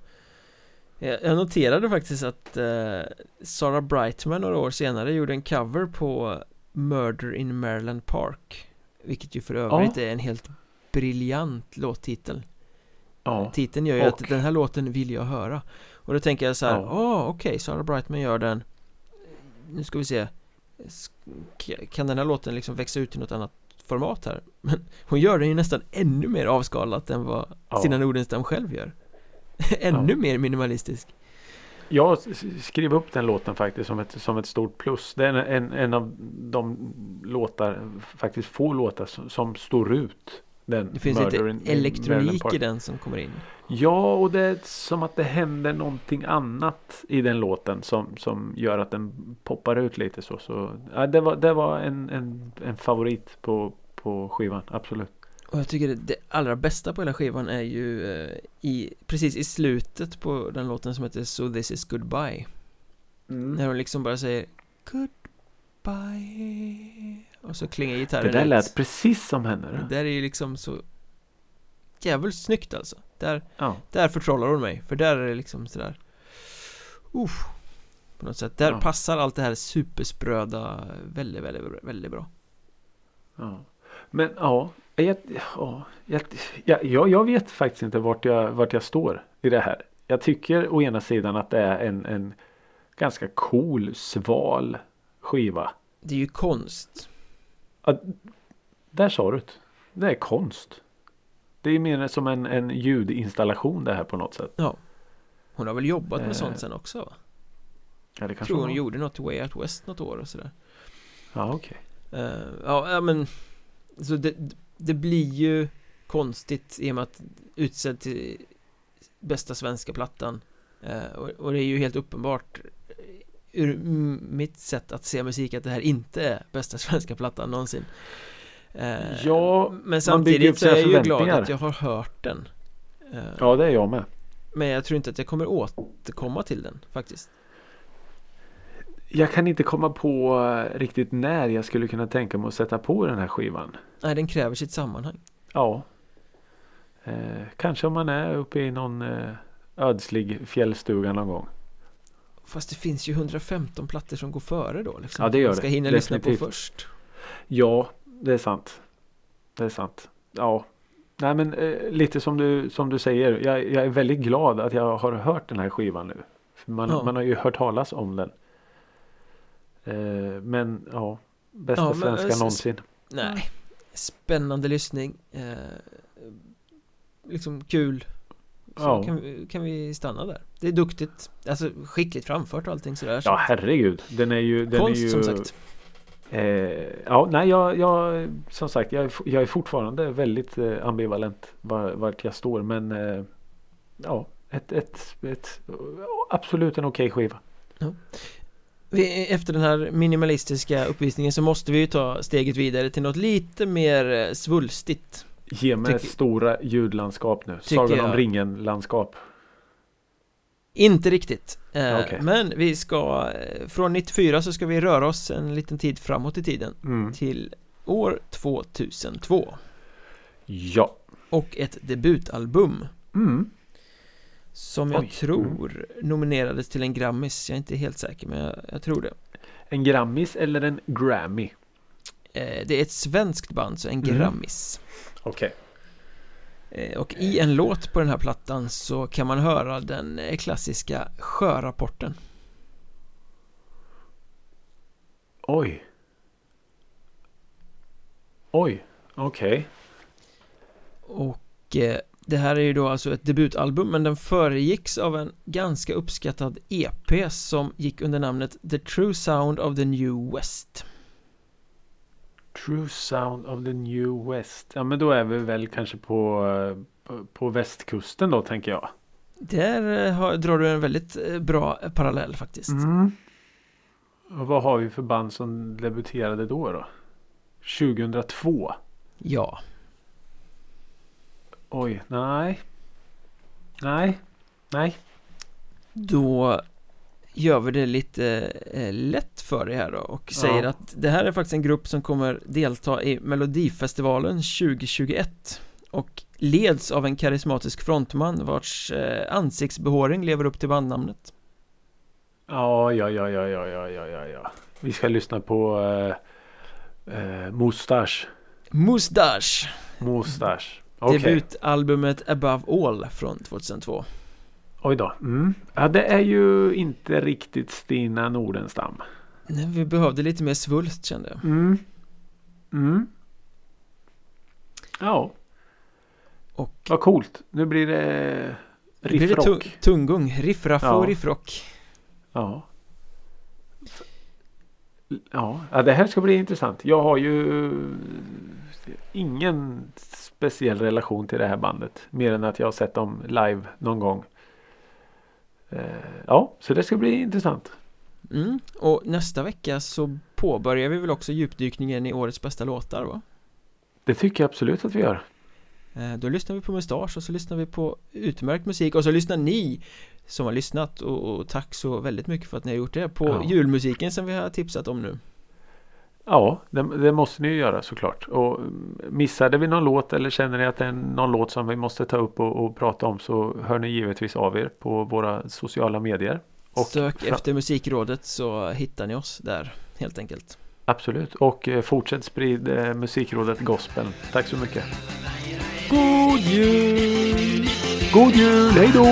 jag, noterade faktiskt att eh, Sarah Brightman några år senare gjorde en cover på Murder in Maryland Park Vilket ju för övrigt är en helt briljant låttitel ja. Titeln gör ju Och- att den här låten vill jag höra Och då tänker jag så här, Ja. åh okej, Sarah Brightman gör den Nu ska vi se Kan den här låten liksom växa ut i något annat format här? Men hon gör den ju nästan ännu mer avskalat än vad Ja. Stina Nordenstam själv gör Ännu Ja. mer minimalistisk Jag skrev upp den låten faktiskt som ett, som ett stort plus. Det är en, en, av de låtar, faktiskt få låtar som, som står ut. Den Det finns Murder lite elektronik i den som kommer in Ja, och det är som att det händer någonting annat i den låten som, som gör att den poppar ut lite så. så ja, det var, det var en, en, en favorit på, på skivan, absolut. Och jag tycker det, allra bästa på hela skivan är ju eh, i, precis i slutet på den låten som heter So this is goodbye När hon liksom bara säger Goodbye Och så klingar gitarren Det där ut. lät precis som henne. Det det. där är ju liksom så Jävligt snyggt alltså Där, Ja, där förtrollar hon mig För där är det liksom sådär Uff På något sätt Där Ja. passar allt det här superspröda Väldigt, väldigt, väldigt bra ja. Men ja, jag, ja, jag, jag, jag, vet faktiskt inte vart jag, vart jag står i det här. Jag tycker å ena sidan att det är en, en ganska cool, sval skiva. Det är ju konst Ja, där sa du det. Det är konst. Det är mer som en, en ljudinstallation det här på något sätt. Hon har väl jobbat med Eh, sånt sen också va? Ja, det kanske tror hon var. gjorde något Way Out West något år och sådär Ja, okej. Eh, ja, ja, men Så det, det blir ju konstigt i och med att utsedd till bästa svenska plattan. Eh, och, det är ju helt uppenbart eh, ur mitt sätt att se musik att det här inte är bästa svenska plattan någonsin. Eh, Ja, Men samtidigt så är jag ju glad att jag har hört den. Ja, det är jag med. Men jag tror inte att jag kommer återkomma till den faktiskt Jag kan inte komma på eh, riktigt när jag skulle kunna tänka mig att sätta på den här skivan. Nej, den kräver sitt sammanhang Ja. Eh, kanske om man är uppe i någon eh, ödslig fjällstuga någon gång. Fast det finns ju 115 plattor som går före då liksom. Ja, det gör Man ska det. hinna lyssna på Definitivt. först Ja, det är sant. Det är sant. Ja. Nej men eh, lite som du, som du säger. Jag, jag är väldigt glad att jag har hört den här skivan nu. Man, Ja. man har ju hört talas om den. Eh, men ja. Bästa Ja, men, svenska eh, s- någonsin. Nej Spännande lyssning eh, Liksom kul Så Ja. kan, vi- kan vi stanna där Det är duktigt Alltså skickligt framfört och allting sådär Ja herregud. Den är ju. Den Konst är ju, som sagt Eh, ja, nej, jag, jag, som sagt, jag, jag är fortfarande väldigt eh, ambivalent var, vart jag står. Men eh, ja, ett, ett, ett, absolut en okej skiva. Vi, Efter den här minimalistiska uppvisningen så måste vi ju ta steget vidare till något lite mer eh, svulstigt Ge mig Tycker- stora ljudlandskap nu. Sagan om jag. ringen-landskap. Inte riktigt eh, Okej. Men vi ska eh, Från 94 så ska vi röra oss en liten tid framåt i tiden Mm. Till år 2002 Ja. Och ett debutalbum Mm. Som jag Oj. tror nominerades till en Grammis Jag är inte helt säker men jag, jag tror det En Grammis eller en Grammy? eh, Det är ett svenskt band så en Mm. Grammis Okej. eh, Och i en låt på den här plattan så kan man höra den eh, klassiska sjörapporten Oj. Oj. Okej. Och eh, det här är ju då alltså ett debutalbum men den föregicks av en ganska uppskattad EP som gick under namnet The True Sound of the New West True Sound of the New West. Ja men då är vi väl kanske på, eh, på, på västkusten då tänker jag. Där eh, har, drar du en väldigt eh, bra parallell faktiskt Mm. Och vad har vi för band som debuterade då då? 2002. Ja, Oj, nej. Nej, nej. Då gör vi det lite eh, lätt för dig här då och säger ja. att det här är faktiskt en grupp som kommer delta i Melodifestivalen 2021 och leds av en karismatisk frontman vars eh, ansiktsbehåring lever upp till bandnamnet. Ja, ja, ja, ja, ja, ja, ja, ja. Vi ska lyssna på eh, eh, Mustasch. Mustasch. Mustasch. Okej. debutalbumet Above All från 2002. Oj då. Mm. Ja, det är ju inte riktigt Stina Nordenstam. Nej, vi behövde lite mer svulst kände jag. Mm. Mm. Ja, Och vad coolt. Nu blir det nu blir det tu- riffrock. tunggung, riffraff Ja. och riffrock. Ja. ja. Ja, det här ska bli intressant. Jag har ju ingen speciell relation till det här bandet. Mer än att jag har sett dem live någon gång. Eh, Ja, så det ska bli intressant. Mm. Och nästa vecka så påbörjar vi väl också djupdykningen i årets bästa låtar va? Det tycker jag absolut att vi gör. Eh, Då lyssnar vi på Mustasch och så lyssnar vi på utmärkt musik och så lyssnar ni som har lyssnat och, och tack så väldigt mycket för att ni har gjort det på Ja. julmusiken som vi har tipsat om nu. Ja, det, det måste ni ju göra såklart. Och mm, missade vi någon låt eller känner ni att det är någon låt som vi måste ta upp och, och prata om så hör ni givetvis av er på våra sociala medier. Och Sök efter musikrådet så hittar ni oss där helt enkelt. Absolut. Och eh, fortsätt sprid eh, musikrådet Gospel. Tack så mycket. God jul! God jul! Hej då!